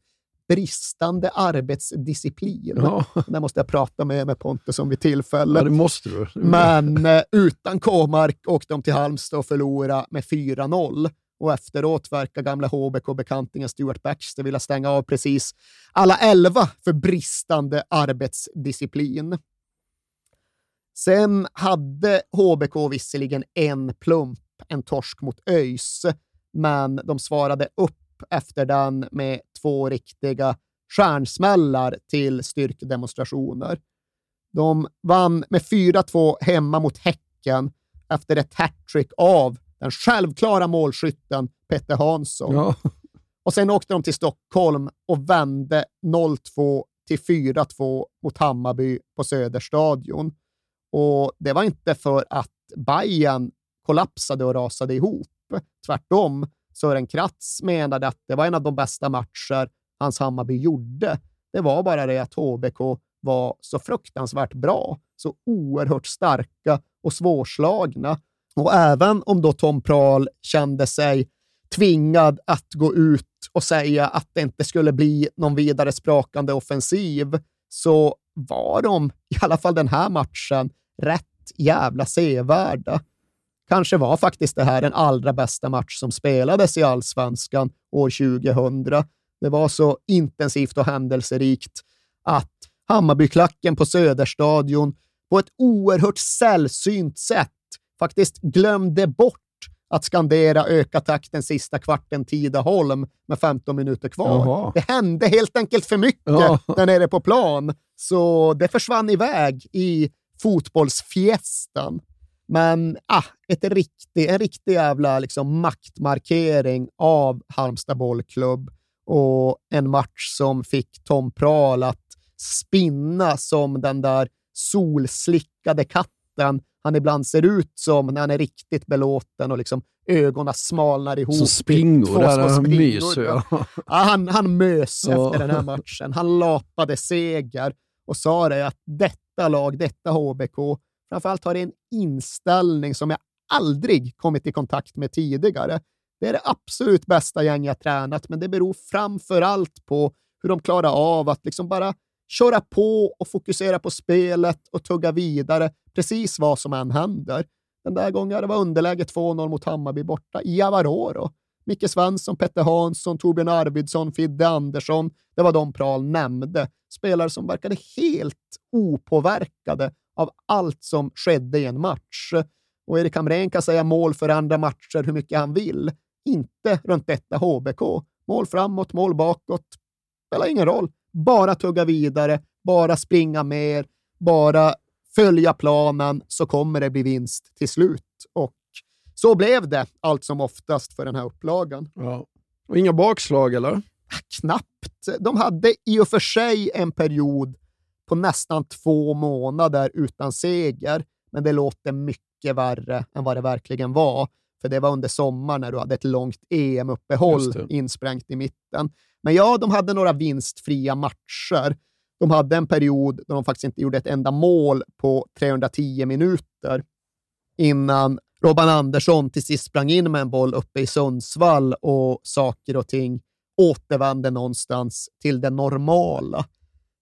bristande arbetsdisciplin. Ja. Det måste jag prata med, med Pontus om vid tillfälle. Ja, det måste du. Men eh, utan Kåmark åkte de till Halmstad och förlorade med 4-0. Och efteråt verkar gamla HBK-bekantingen Stuart Baxter vilja stänga av precis alla elva för bristande arbetsdisciplin. Sen hade HBK visserligen en plump, en torsk mot ÖIS, men de svarade upp efter den med två riktiga stjärnsmällar till styrkedemonstrationer. De vann med 4-2 hemma mot Häcken efter ett hattrick av den självklara målskytten Petter Hansson. Ja. Och sen åkte de till Stockholm och vände 0-2 till 4-2 mot Hammarby på Söderstadion. Och det var inte för att Bayern kollapsade och rasade ihop. Tvärtom, Sören Kratz menade att det var en av de bästa matcher hans Hammarby gjorde. Det var bara det att HBK var så fruktansvärt bra, så oerhört starka och svårslagna. Och även om då Tom Prahl kände sig tvingad att gå ut och säga att det inte skulle bli någon vidare sprakande offensiv, så var de, i alla fall den här matchen, rätt jävla sevärda. Kanske var faktiskt det här den allra bästa match som spelades i allsvenskan år 2000. Det var så intensivt och händelserikt att Hammarbyklacken på Söderstadion på ett oerhört sällsynt sätt faktiskt glömde bort att skandera öka takten sista kvarten Tidaholm med 15 minuter kvar. Jaha. Det hände helt enkelt för mycket Ja. där nere på plan, så det försvann iväg i fotbollsfiestan. Men ah, ett riktig, en riktig jävla liksom, maktmarkering av Halmstad bollklubb och en match som fick Tom Prahl att spinna som den där solslickade katten han ibland ser ut som när han är riktigt belåten och liksom ögonen smalnar ihop. Som i springor, två där han myser. Ja. Ja, han, han mös Ja. efter den här matchen. Han lapade seger och sa det att detta detta lag, detta HBK, framförallt har det en inställning som jag aldrig kommit i kontakt med tidigare. Det är det absolut bästa gäng jag tränat, men det beror framför allt på hur de klarar av att liksom bara köra på och fokusera på spelet och tugga vidare, precis vad som än händer. Den där gången det var underläge 2-0 mot Hammarby borta i Avaroro. Micke Svensson, Petter Hansson, Torbjörn Arvidsson, Fidde Andersson. Det var de Prahl nämnde. Spelare som verkade helt opåverkade av allt som skedde i en match. Och Erik Hamrén kan säga mål för andra matcher hur mycket han vill. Inte runt detta HBK. Mål framåt, mål bakåt. Spelar ingen roll. Bara tugga vidare, bara springa mer, bara följa planen så kommer det bli vinst till slut. Och så blev det allt som oftast för den här upplagan. Ja. Och inga bakslag eller? Knappt. De hade i och för sig en period på nästan två månader utan seger, men det låter mycket värre än vad det verkligen var. För det var under sommaren när du hade ett långt EM-uppehåll insprängt i mitten. Men ja, de hade några vinstfria matcher. De hade en period då de faktiskt inte gjorde ett enda mål på 310 minuter innan Robban Andersson till sist sprang in med en boll uppe i Sundsvall och saker och ting återvände någonstans till det normala.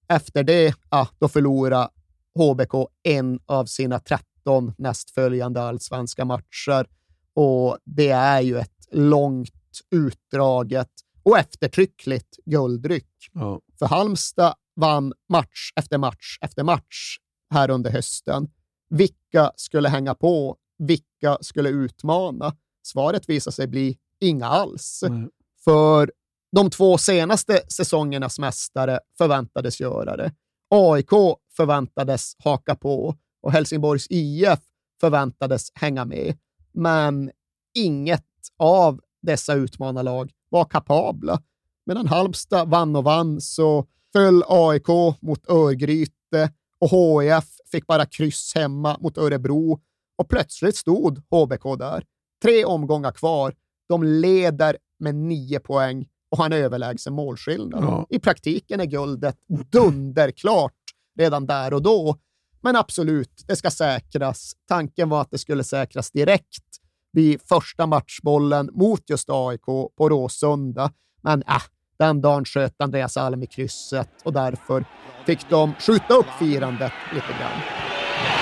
Efter det, ja, då förlorade HBK en av sina 13 nästföljande allsvenska matcher och det är ju ett långt, utdraget och eftertryckligt guldryck. Ja. För Halmstad vann match efter match efter match här under hösten. Vilka skulle hänga på? Vilka skulle utmana? Svaret visar sig bli inga alls. Nej. För de två senaste säsongernas mästare förväntades göra det. AIK förväntades haka på och Helsingborgs IF förväntades hänga med. Men inget av dessa utmanarlag var kapabla. Medan Halmstad vann och vann så föll AIK mot Örgryte och HIF fick bara kryss hemma mot Örebro och plötsligt stod HBK där. Tre omgångar kvar. De leder med nio poäng och har en överlägsen målskillnad. Ja. I praktiken är guldet dunderklart redan där och då. Men absolut, det ska säkras. Tanken var att det skulle säkras direkt vid första matchbollen mot just AIK på Råsunda. Men äh, den dagen sköt Andreas Alm i krysset och därför fick de skjuta upp firandet lite grann.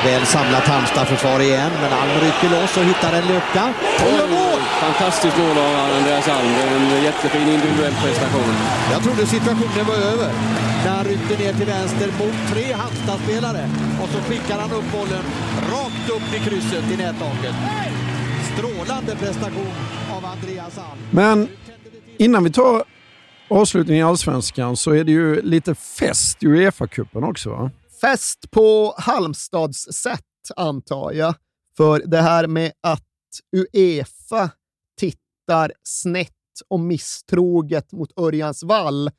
Väl samlat Halmstad-försvar igen, men Alm rycker loss och hittar en lucka. Mål! Fantastiskt mål av Andreas Alm. Det är en jättefin individuell prestation. Jag trodde situationen var över när han ryckte ner till vänster mot tre Halmstad-spelare och så skickar han upp bollen rakt upp i krysset i nättaket. Strålande prestation av Andreas Alm. Men innan vi tar avslutningen i Allsvenskan så är det ju lite fest i Uefa-cupen också va? Fest på Halmstads sätt, antar jag. För det här med att Uefa tittar snett och misstroget mot Örjans vall,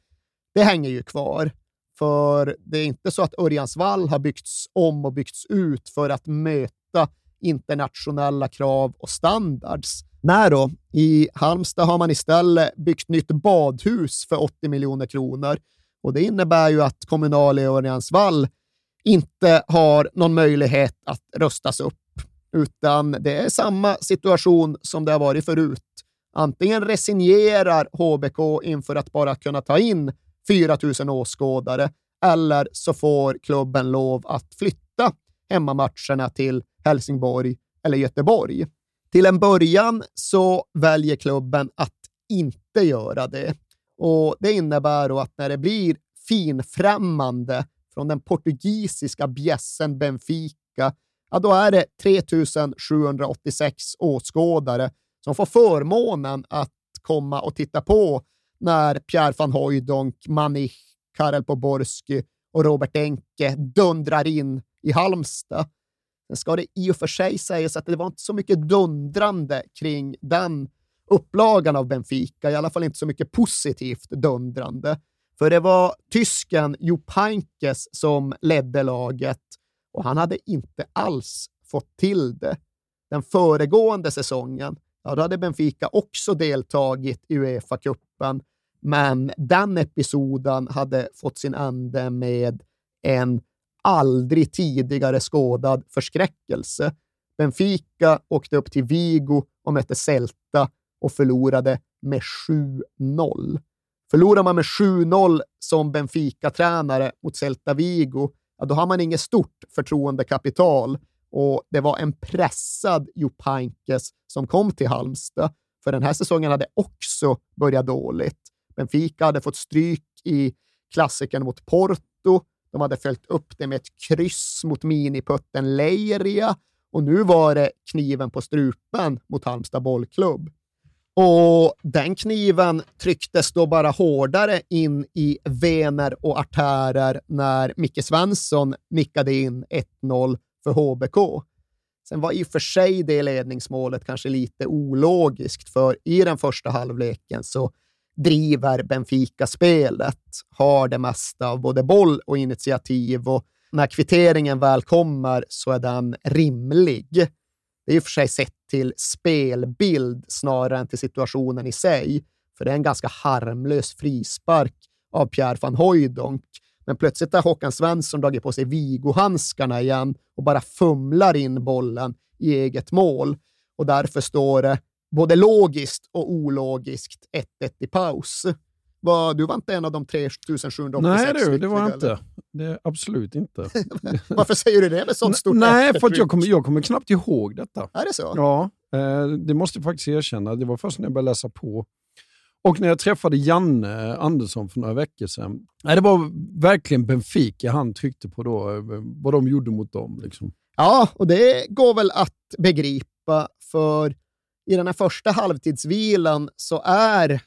det hänger ju kvar. För det är inte så att Örjans vall har byggts om och byggts ut för att möta internationella krav och standards. Nej då, i Halmstad har man istället byggt nytt badhus för 80 miljoner kronor och det innebär ju att Kommunal i Örjansvall inte har någon möjlighet att röstas upp, utan det är samma situation som det har varit förut. Antingen resignerar HBK inför att bara kunna ta in 4 000 åskådare, eller så får klubben lov att flytta hemmamatcherna till Helsingborg eller Göteborg. Till en början så väljer klubben att inte göra det. Och Det innebär då att när det blir finfrämmande från den portugisiska bjässen Benfica, ja då är det 3786 åskådare som får förmånen att komma och titta på när Pierre van Hooijdonk, Manich, Karel Poborski och Robert Enke dundrar in i Halmstad. Sen ska det i och för sig sägas att det var inte så mycket dundrande kring den upplagan av Benfica, i alla fall inte så mycket positivt dundrande. För det var tysken Jo Pankes som ledde laget och han hade inte alls fått till det. Den föregående säsongen, ja, då hade Benfica också deltagit i Uefa-cupen, men den episoden hade fått sin ände med en aldrig tidigare skådad förskräckelse. Benfica åkte upp till Vigo och mötte Celta och förlorade med 7-0. Förlorar man med 7-0 som Benfica-tränare mot Celta Vigo, ja, då har man inget stort förtroendekapital och det var en pressad Jupp Heynckes som kom till Halmstad, för den här säsongen hade också börjat dåligt. Benfica hade fått stryk i klassikern mot Porto, de hade följt upp det med ett kryss mot miniputten Leiria och nu var det kniven på strupen mot Halmstad bollklubb. Och den kniven trycktes då bara hårdare in i vener och artärer när Micke Svensson nickade in 1-0 för HBK. Sen var i och för sig det ledningsmålet kanske lite ologiskt, för i den första halvleken så driver Benfica spelet, har det mesta av både boll och initiativ och när kvitteringen väl kommer så är den rimlig. Det är i och för sig sett till spelbild snarare än till situationen i sig, för det är en ganska harmlös frispark av Pierre van Hooijdonk. Men plötsligt har Håkan Svensson dragit på sig Vigo-handskarna igen och bara fumlar in bollen i eget mål. Och därför står det både logiskt och ologiskt 1-1 i paus. Var, du var inte en av de 3786 Nej du, det var jag inte. Det är absolut inte. Varför säger du det med sånt stort Nej, för jag kommer, jag kommer knappt ihåg detta. Är det så? Ja, eh, det måste jag faktiskt erkänna. Det var först när jag började läsa på. Och när jag träffade Janne Andersson för några veckor sedan. Nej, det var verkligen Benfica han tryckte på då, eh, vad de gjorde mot dem. Liksom. Ja, och det går väl att begripa, för i den här första halvtidsvilan så är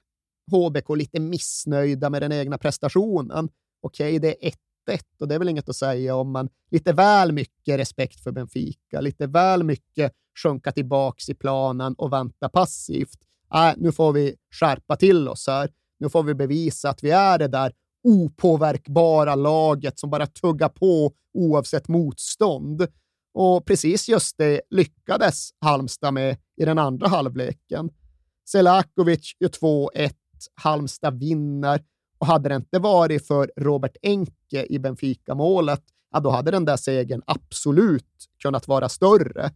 HBK lite missnöjda med den egna prestationen. Okej, det är 1-1 och det är väl inget att säga om, men lite väl mycket respekt för Benfica, lite väl mycket sjunka tillbaks i planen och vänta passivt. Äh, nu får vi skärpa till oss här. Nu får vi bevisa att vi är det där opåverkbara laget som bara tuggar på oavsett motstånd. Och precis just det lyckades Halmstad med i den andra halvleken. Selakovic gör 2-1, Halmstad vinner och hade det inte varit för Robert Enke i Benfica-målet, ja, då hade den där segern absolut kunnat vara större.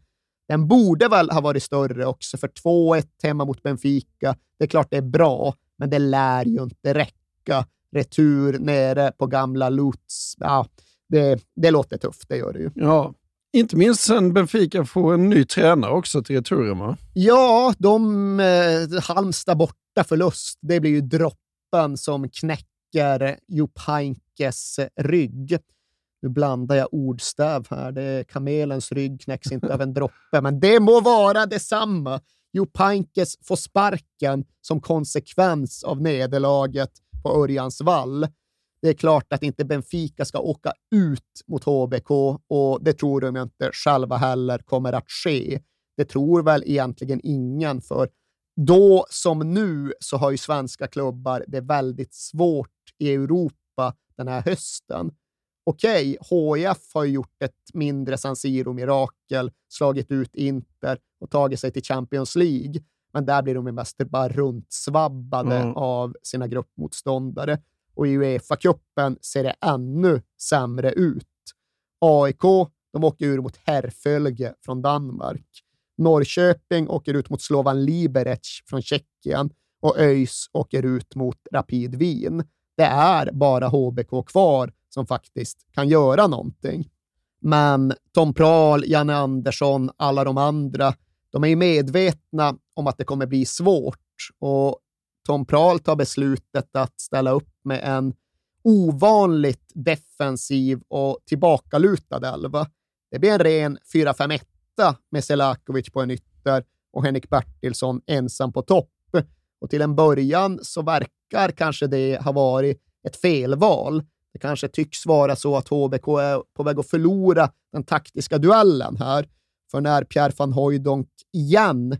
Den borde väl ha varit större också, för 2-1 hemma mot Benfica, det är klart det är bra, men det lär ju inte räcka. Retur nere på gamla Lutz, ja, det, det låter tufft, det gör det ju. Ja, inte minst sen Benfica får en ny tränare också till returen, va? Ja, de eh, Halmstad borta förlust, det blir ju droppen som knäcker Jupp Pankes rygg. Nu blandar jag ordstäv här. Det är kamelens rygg knäcks inte av en droppe, men det må vara detsamma. Jupp Pankes får sparken som konsekvens av nederlaget på Örjans vall. Det är klart att inte Benfica ska åka ut mot HBK och det tror de inte själva heller kommer att ske. Det tror väl egentligen ingen, för då som nu så har ju svenska klubbar det väldigt svårt i Europa den här hösten. Okej, okay, HIF har gjort ett mindre San Siro-mirakel, slagit ut Inter och tagit sig till Champions League, men där blir de mest bara runtsvabbade mm. av sina gruppmotståndare och i Uefa-cupen ser det ännu sämre ut. AIK de åker ur mot Herfölge från Danmark. Norrköping åker ut mot Slovan Liberec från Tjeckien och ÖIS åker ut mot Rapid Wien. Det är bara HBK kvar som faktiskt kan göra någonting. Men Tom Prahl, Janne Andersson, alla de andra, de är ju medvetna om att det kommer bli svårt och Tom Prahl tar beslutet att ställa upp med en ovanligt defensiv och tillbakalutad elva. Det blir en ren 4-5-1 med Selakovic på en ytter och Henrik Bertilsson ensam på topp. Och till en början så verkar kanske det ha varit ett felval. Det kanske tycks vara så att HBK är på väg att förlora den taktiska duellen här. För när Pierre van Hooijdonk igen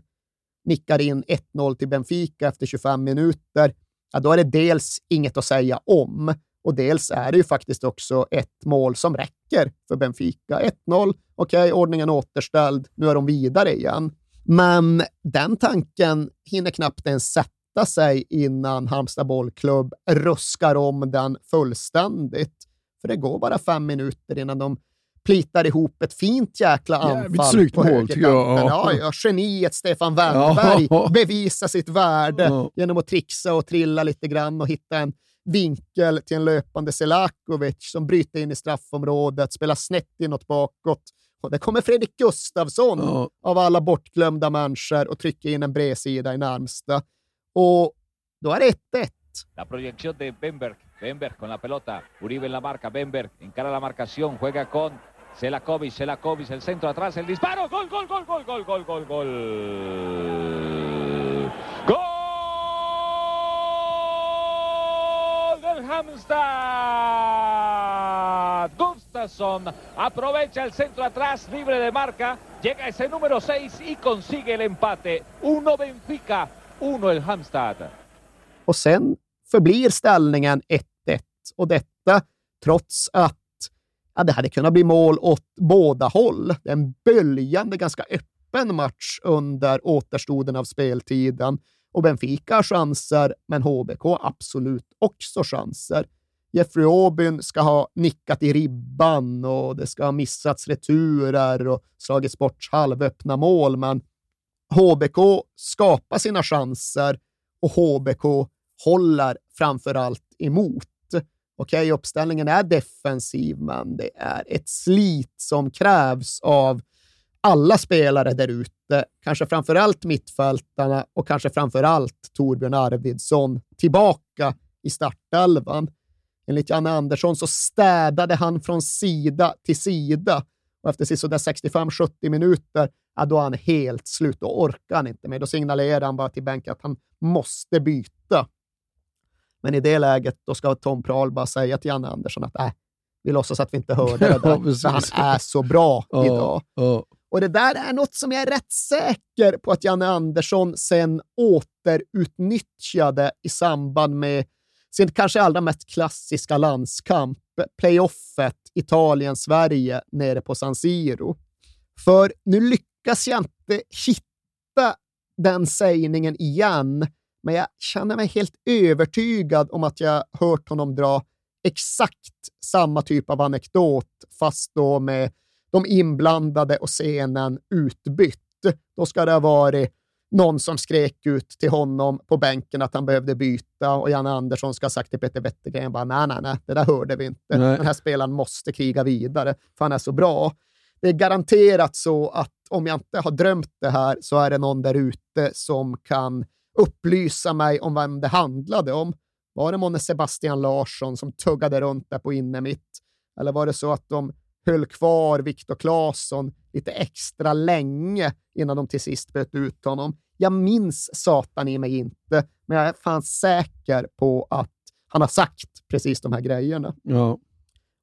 nickar in 1-0 till Benfica efter 25 minuter, ja, då är det dels inget att säga om och dels är det ju faktiskt också ett mål som räcker för Benfica. 1-0, okej, okay, ordningen återställd, nu är de vidare igen. Men den tanken hinner knappt ens sätta sig innan Halmstad bollklubb ruskar om den fullständigt. För det går bara fem minuter innan de plitar ihop ett fint jäkla anfall snyggt på jag. Ja, ja, geniet Stefan Wennberg ja. bevisar sitt värde ja. genom att trixa och trilla lite grann och hitta en vinkel till en löpande Selakovic som bryter in i straffområdet, spelar snett inåt bakåt. Och där kommer Fredrik Gustafsson ja. av alla bortglömda människor och trycker in en bredsida i närmsta. Och då är det 1-1. La proyección de Bemberg. Bemberg con la pelota. Uribe en la marca. Bemberg encara la marcación. Juega con Selakovic. Selakovic el centro atrás. El disparo. Gol, gol, gol, gol, gol, gol, gol, gol. Halmstad. Gustafsson aprovecha el centro atrás, libre de marca, llega ese número 6 y consigue el empate. Uno Benfica, uno el Halmstad. Och sen förblir ställningen 1-1 och detta trots att ja, det hade kunnat bli mål åt båda håll. Det är en böljande, ganska öppen match under återstoden av speltiden och Benfica har chanser, men HBK absolut också chanser. Jeffrey Aubyn ska ha nickat i ribban och det ska ha missats returer och slagits bort halvöppna mål, men HBK skapar sina chanser och HBK håller framför allt emot. Okej, okay, uppställningen är defensiv, men det är ett slit som krävs av alla spelare där ute. Kanske framför allt mittfältarna och kanske framför allt Torbjörn Arvidsson tillbaka i startelvan. Enligt Janne Andersson så städade han från sida till sida och efter sådär 65-70 minuter, ja, då är han helt slut. Då orkar han inte mer. Då signalerar han bara till bänken att han måste byta. Men i det läget då ska Tom Prahl bara säga till Janne Andersson att äh, Vi låtsas att vi inte hörde det där, för han är så bra idag. Och det där är något som jag är rätt säker på att Janne Andersson sen återutnyttjade i samband med sin kanske allra mest klassiska landskamp, playoffet Italien-Sverige nere på San Siro. För nu lyckas jag inte hitta den sägningen igen, men jag känner mig helt övertygad om att jag hört honom dra exakt samma typ av anekdot, fast då med de inblandade och scenen utbytt. Då ska det ha varit någon som skrek ut till honom på bänken att han behövde byta och Janne Andersson ska ha sagt till Peter Wettergren bara nej, nej, nej, det där hörde vi inte. Nej. Den här spelaren måste kriga vidare, för han är så bra. Det är garanterat så att om jag inte har drömt det här så är det någon där ute som kan upplysa mig om vem det handlade om. Var det månne Sebastian Larsson som tuggade runt där på inne mitt? Eller var det så att de höll kvar Viktor Claesson lite extra länge innan de till sist böt ut honom? Jag minns satan i mig inte, men jag är fan säker på att han har sagt precis de här grejerna. Ja.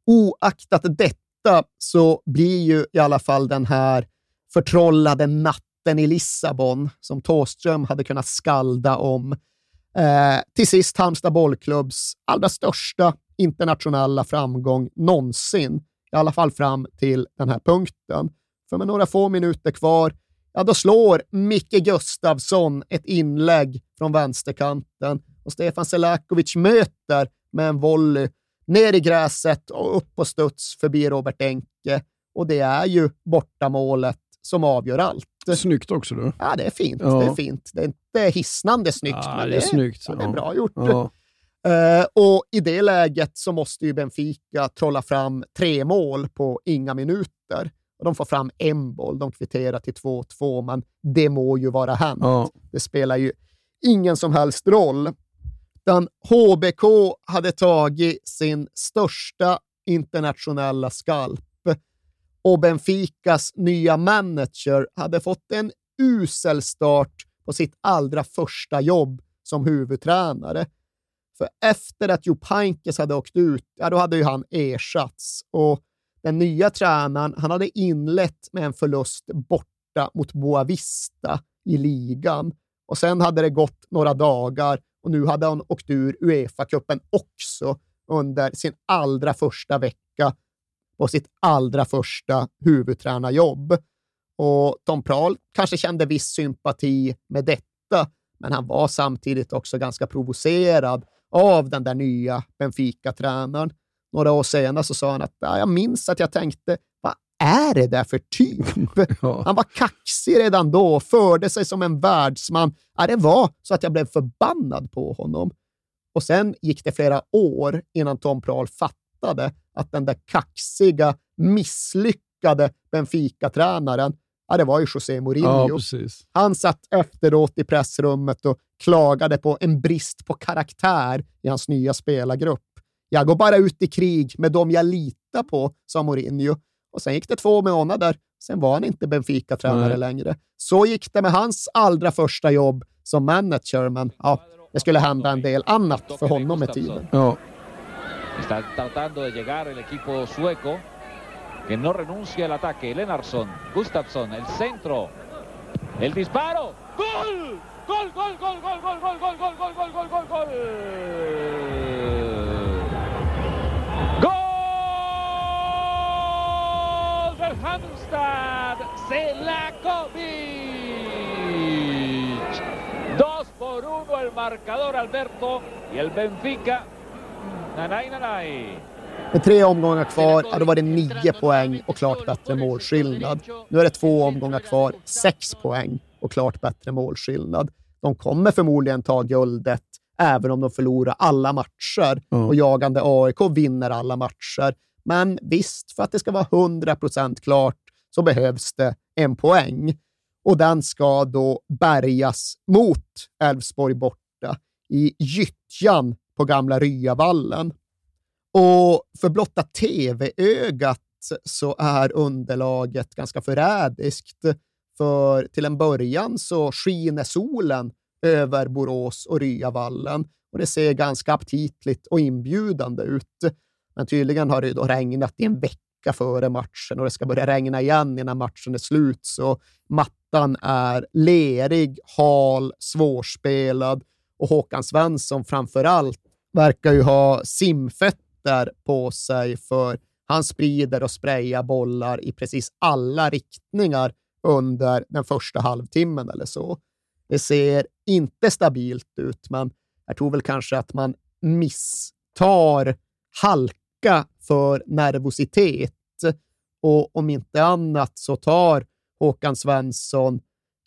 Oaktat detta så blir ju i alla fall den här förtrollade natten i Lissabon, som Thåström hade kunnat skalda om, eh, till sist Halmstad bollklubbs allra största internationella framgång någonsin, i alla fall fram till den här punkten. För med några få minuter kvar, ja då slår Micke Gustavsson ett inlägg från vänsterkanten och Stefan Selakovic möter med en volley ner i gräset och upp på studs förbi Robert Enke. Och det är ju bortamålet som avgör allt. Snyggt också du. Ja, det är fint. Ja. Det är fint. Det är inte hisnande snyggt, Ja, men det är snyggt. Ja, det är bra gjort. Ja. Eh, och i det läget så måste ju Benfica trolla fram tre mål på inga minuter. Och de får fram en boll, de kvitterar till 2-2, men det må ju vara hänt. Ja. Det spelar ju ingen som helst roll. Den HBK hade tagit sin största internationella skalp och Benficas nya manager hade fått en usel start på sitt allra första jobb som huvudtränare. För efter att Joe Pankes hade åkt ut, ja, då hade ju han ersatts. Och den nya tränaren, han hade inlett med en förlust borta mot Boavista i ligan. Och sen hade det gått några dagar och nu hade han åkt ur Uefa-cupen också under sin allra första vecka på sitt allra första huvudtränarjobb. Och Tom Prahl kanske kände viss sympati med detta, men han var samtidigt också ganska provocerad av den där nya Benfica-tränaren. Några år senare så sa han att ja, jag minns att jag tänkte, vad är det där för typ? Han var kaxig redan då, förde sig som en världsman. Ja, det var så att jag blev förbannad på honom. Och sen gick det flera år innan Tom Prahl fattade att den där kaxiga, misslyckade Benfica-tränaren, ja, det var ju José Mourinho. Ja. Han satt efteråt i pressrummet och klagade på en brist på karaktär i hans nya spelargrupp. Jag går bara ut i krig med dem jag litar på, sa Mourinho. Och sen gick det två månader. Sen var han inte Benfica-tränare längre. Så gick det med hans allra första jobb som manager, men ja, det skulle hända en del annat för honom med tiden. Ja. Que no renuncia al ataque. Lenarsson, Gustafsson, el centro, el disparo. ¡Gol! ¡Gol, gol, gol, gol, gol, gol, gol, gol, gol, gol, gol, gol, gol! ¡Gol del Halmstad! Selakovic. Dos por uno el marcador, Alberto. Y el Benfica. Nanay, nanay. Med tre omgångar kvar, ja, då var det nio poäng och klart bättre målskillnad. Nu är det två omgångar kvar, sex poäng och klart bättre målskillnad. De kommer förmodligen ta guldet, även om de förlorar alla matcher och jagande AIK vinner alla matcher. Men visst, för att det ska vara 100% klart så behövs det en poäng. Och den ska då bärgas mot Elfsborg borta i gyttjan på gamla Ryavallen. Och för blotta tv-ögat så är underlaget ganska förrädiskt. För till en början så skiner solen över Borås och Ryavallen och det ser ganska aptitligt och inbjudande ut. Men tydligen har det då regnat i en vecka före matchen och det ska börja regna igen innan matchen är slut. Så mattan är lerig, hal, svårspelad och Håkan Svensson framför allt verkar ju ha simfötter på sig för han sprider och sprayar bollar i precis alla riktningar under den första halvtimmen eller så. Det ser inte stabilt ut, men jag tror väl kanske att man misstar halka för nervositet. Och om inte annat så tar Håkan Svensson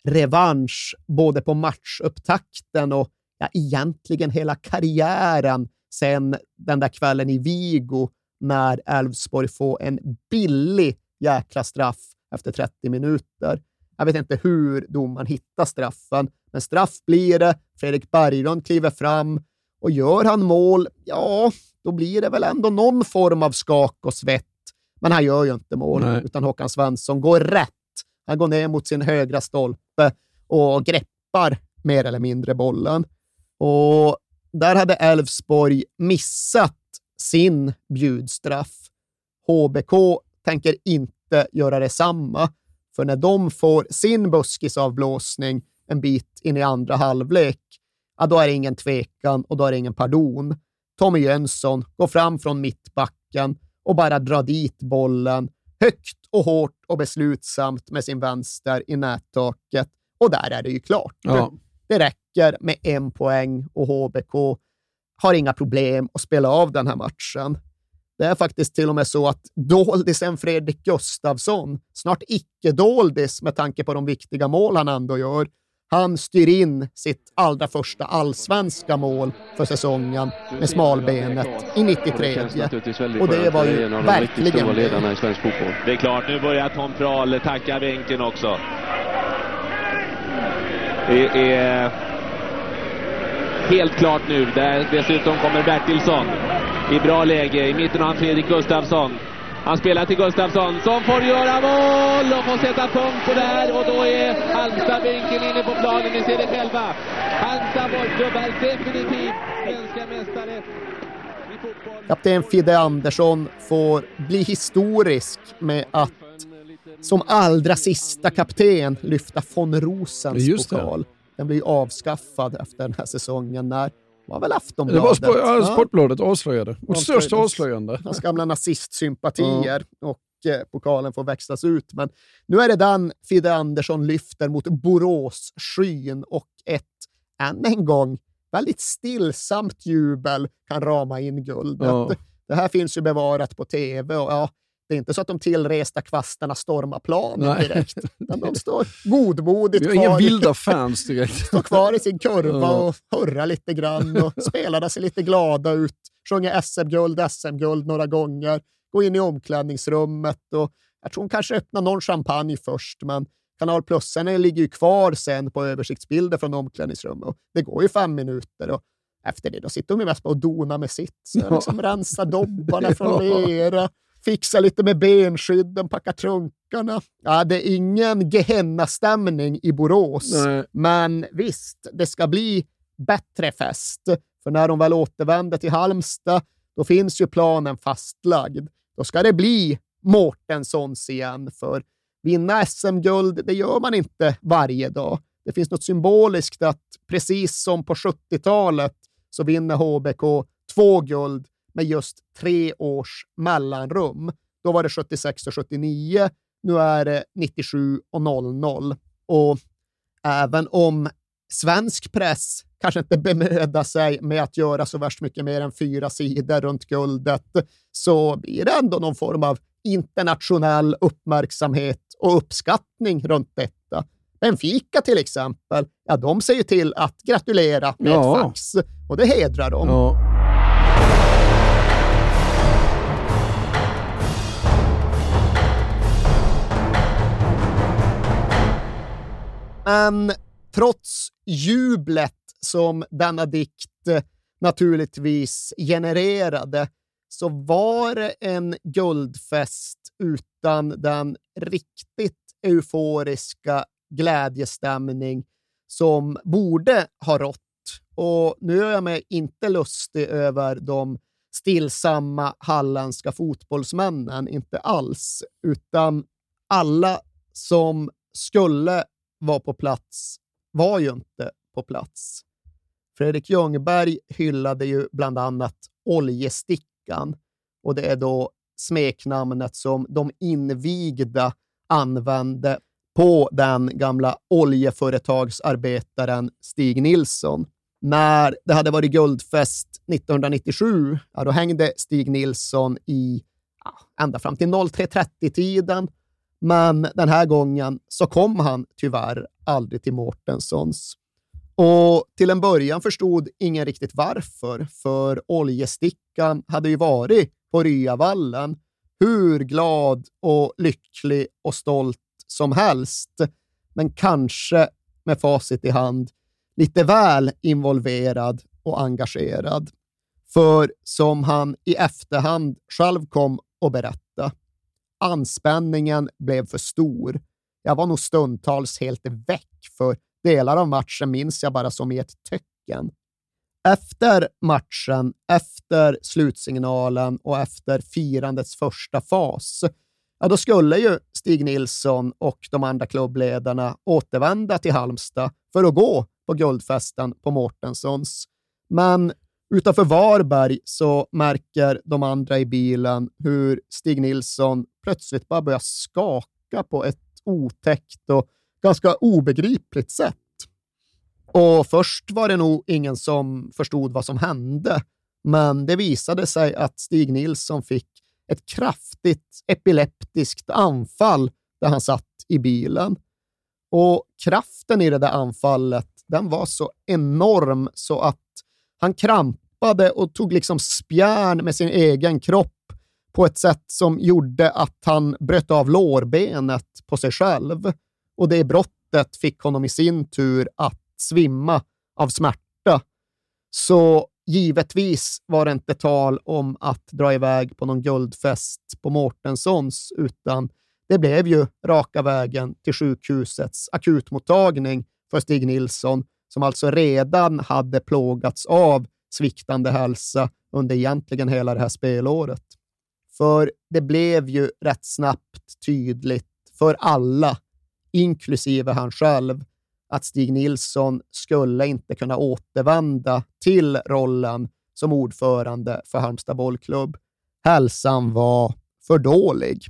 revansch både på matchupptakten och ja, egentligen hela karriären sen den där kvällen i Vigo när Elfsborg får en billig jäkla straff efter 30 minuter. Jag vet inte hur domaren hittar straffen, men straff blir det. Fredrik Berglund kliver fram och gör han mål, ja, då blir det väl ändå någon form av skak och svett. Men han gör ju inte mål, Nej. utan Håkan Svensson går rätt. Han går ner mot sin högra stolpe och greppar mer eller mindre bollen. Och där hade Elfsborg missat sin bjudstraff. HBK tänker inte göra detsamma, för när de får sin buskisavblåsning en bit in i andra halvlek, ja, då är det ingen tvekan och då är det ingen pardon. Tommy Jönsson går fram från mittbacken och bara drar dit bollen högt och hårt och beslutsamt med sin vänster i nättaket. Och där är det ju klart. Ja. Det räcker med en poäng och HBK har inga problem att spela av den här matchen. Det är faktiskt till och med så att doldisen Fredrik Gustavsson, snart icke-doldis med tanke på de viktiga mål han ändå gör, han styr in sitt allra första allsvenska mål för säsongen med smalbenet i 93. Och det var ju verkligen ledarna i svensk fotboll. Det är klart, nu börjar Tom Prahl tacka bänken också. Det är helt klart nu. Där dessutom kommer Bertilsson i bra läge. I mitten har han Fredrik Gustafsson. Han spelar till Gustafsson som får göra mål och får sätta punkt på det här och då är Halmstad-bänken inne på planen. Ni ser det själva. Halmstad bollklubb är definitivt svenska mästare. Kapten Fidde Andersson får bli historisk med att som allra sista kapten lyfta von Rosens pokal. Den blir avskaffad efter den här säsongen när var väl Aftonbladet? Det var ja. Sportbladet avslöjade. Vårt största avslöjande. Hans gamla nazistsympatier ja. och eh, pokalen får växlas ut. Men nu är det den Fidde Andersson lyfter mot Borås-skyn och ett, än en gång, väldigt stillsamt jubel kan rama in guldet. Ja. Det här finns ju bevarat på tv och ja, det är inte så att de tillresta kvastarna stormar planen direkt. De står godmodigt kvar. Inga vilda fans direkt. står kvar i sin kurva och hurrar lite grann och spelarna ser lite glada ut. Sjunger SM-guld, SM-guld några gånger. Går in i omklädningsrummet och jag tror hon kanske öppnar någon champagne först, men Kanal plus ligger ju kvar sen på översiktsbilder från omklädningsrummet. Och det går ju fem minuter och efter det då sitter de mest på och donar med sitt. Så liksom rensa dobbarna från lera, fixa lite med benskydden, packa trunkarna. Ja, det är ingen Gehenna-stämning i Borås, Nej. men visst, det ska bli bättre fest. För när de väl återvänder till Halmstad, då finns ju planen fastlagd. Då ska det bli Mårtenssons igen, för vinna SM-guld, det gör man inte varje dag. Det finns något symboliskt att precis som på 70-talet så vinner HBK två guld med just tre års mellanrum. Då var det 76 och 79. Nu är det 97 och 00. Och även om svensk press kanske inte bemödar sig med att göra så värst mycket mer än fyra sidor runt guldet, så blir det ändå någon form av internationell uppmärksamhet och uppskattning runt detta. Benfica till exempel, ja, de ser ju till att gratulera med ja. ett fax och det hedrar dem. Ja. Men trots jublet som denna dikt eh, naturligtvis genererade så var det en guldfest utan den riktigt euforiska glädjestämning som borde ha rått. Och nu är jag mig inte lustig över de stillsamma halländska fotbollsmännen, inte alls, utan alla som skulle var på plats var ju inte på plats. Fredrik Ljungberg hyllade ju bland annat Oljestickan och det är då smeknamnet som de invigda använde på den gamla oljeföretagsarbetaren Stig Nilsson. När det hade varit guldfest 1997, ja, då hängde Stig Nilsson i ja, ända fram till 03.30-tiden. Men den här gången så kom han tyvärr aldrig till Mårtenssons. Och till en början förstod ingen riktigt varför, för oljestickan hade ju varit på Ryavallen hur glad och lycklig och stolt som helst, men kanske med facit i hand lite väl involverad och engagerad. För som han i efterhand själv kom och berättade anspänningen blev för stor. Jag var nog stundtals helt väck, för delar av matchen minns jag bara som i ett töcken. Efter matchen, efter slutsignalen och efter firandets första fas, ja, då skulle ju Stig Nilsson och de andra klubbledarna återvända till Halmstad för att gå på guldfesten på Mårtenssons. Men utanför Varberg så märker de andra i bilen hur Stig Nilsson plötsligt bara börjar skaka på ett otäckt och ganska obegripligt sätt. Och först var det nog ingen som förstod vad som hände, men det visade sig att Stig Nilsson fick ett kraftigt epileptiskt anfall där han satt i bilen. Och kraften i det där anfallet, den var så enorm så att han krampade och tog liksom spjärn med sin egen kropp på ett sätt som gjorde att han bröt av lårbenet på sig själv. Och det brottet fick honom i sin tur att svimma av smärta. Så givetvis var det inte tal om att dra iväg på någon guldfest på Mårtenssons, utan det blev ju raka vägen till sjukhusets akutmottagning för Stig Nilsson, som alltså redan hade plågats av sviktande hälsa under egentligen hela det här spelåret. För det blev ju rätt snabbt tydligt för alla, inklusive han själv, att Stig Nilsson skulle inte kunna återvända till rollen som ordförande för Halmstad bollklubb. Hälsan var för dålig.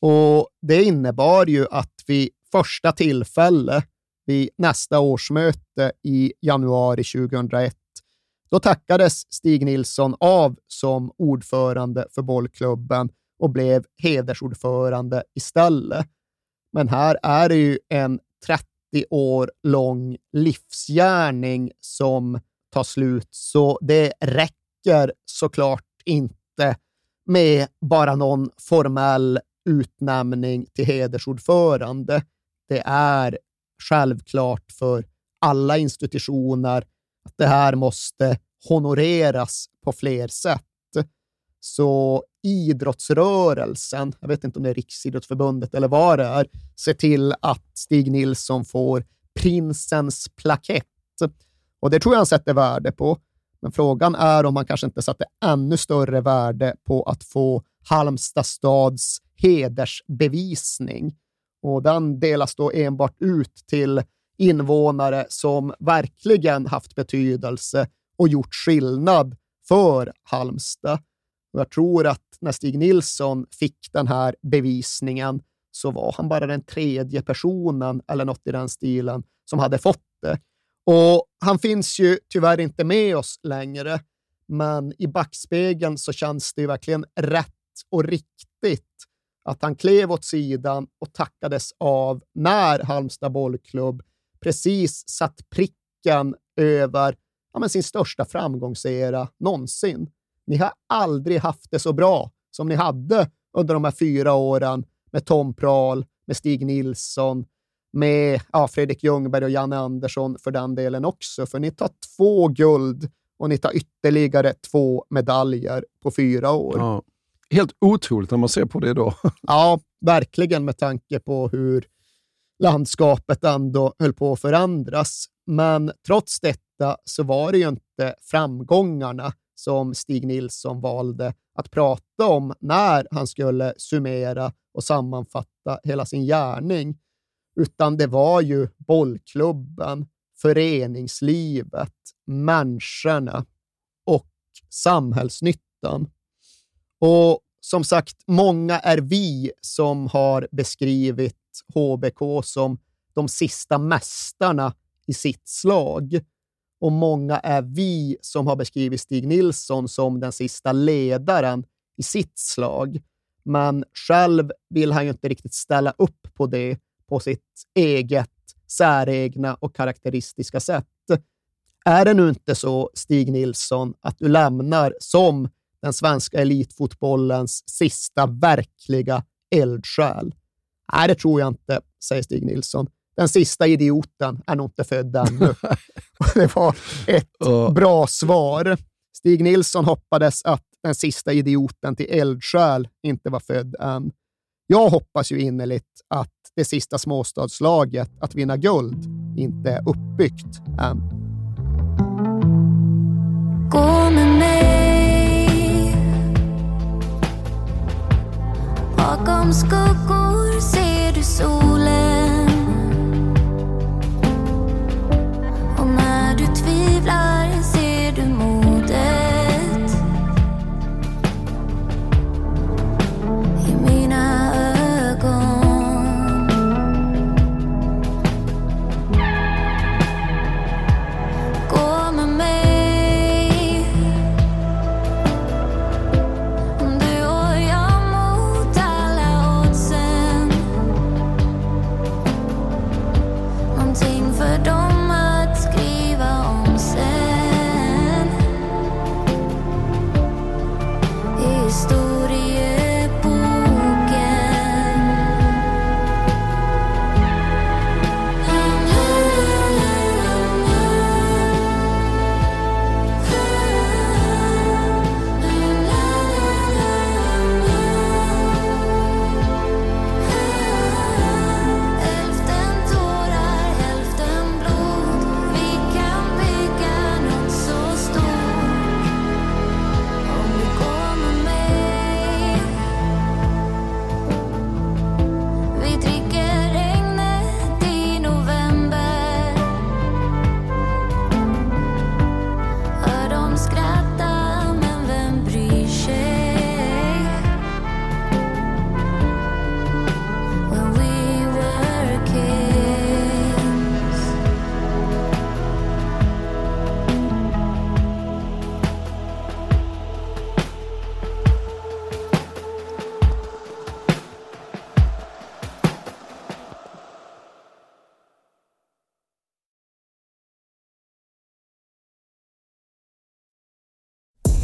Och Det innebar ju att vid första tillfälle, vid nästa årsmöte i januari 2001, då tackades Stig Nilsson av som ordförande för bollklubben och blev hedersordförande istället. Men här är det ju en 30 år lång livsgärning som tar slut, så det räcker såklart inte med bara någon formell utnämning till hedersordförande. Det är självklart för alla institutioner att det här måste honoreras på fler sätt. Så idrottsrörelsen, jag vet inte om det är Riksidrottsförbundet eller vad det är, ser till att Stig Nilsson får prinsens plakett. Och det tror jag han sätter värde på. Men frågan är om han kanske inte satte ännu större värde på att få Halmstad stads hedersbevisning. Och den delas då enbart ut till invånare som verkligen haft betydelse och gjort skillnad för Halmstad. Och jag tror att när Stig Nilsson fick den här bevisningen så var han bara den tredje personen eller något i den stilen som hade fått det. Och han finns ju tyvärr inte med oss längre, men i backspegeln så känns det verkligen rätt och riktigt att han klev åt sidan och tackades av när Halmstad bollklubb precis satt pricken över ja, sin största framgångsera någonsin. Ni har aldrig haft det så bra som ni hade under de här fyra åren med Tom Prahl, med Stig Nilsson, med ja, Fredrik Ljungberg och Janne Andersson för den delen också. För ni tar två guld och ni tar ytterligare två medaljer på fyra år. Ja. Helt otroligt när man ser på det idag. ja, verkligen med tanke på hur landskapet ändå höll på att förändras. Men trots detta så var det ju inte framgångarna som Stig Nilsson valde att prata om när han skulle summera och sammanfatta hela sin gärning, utan det var ju bollklubben, föreningslivet, människorna och samhällsnyttan. Och som sagt, många är vi som har beskrivit HBK som de sista mästarna i sitt slag. Och många är vi som har beskrivit Stig Nilsson som den sista ledaren i sitt slag. Men själv vill han ju inte riktigt ställa upp på det på sitt eget säregna och karaktäristiska sätt. Är det nu inte så, Stig Nilsson, att du lämnar som den svenska elitfotbollens sista verkliga eldsjäl? Nej, det tror jag inte, säger Stig Nilsson. Den sista idioten är nog inte född ännu. det var ett bra svar. Stig Nilsson hoppades att den sista idioten till eldsjäl inte var född än. Jag hoppas ju innerligt att det sista småstadslaget att vinna guld inte är uppbyggt än. Bakom skuggor ser du solen.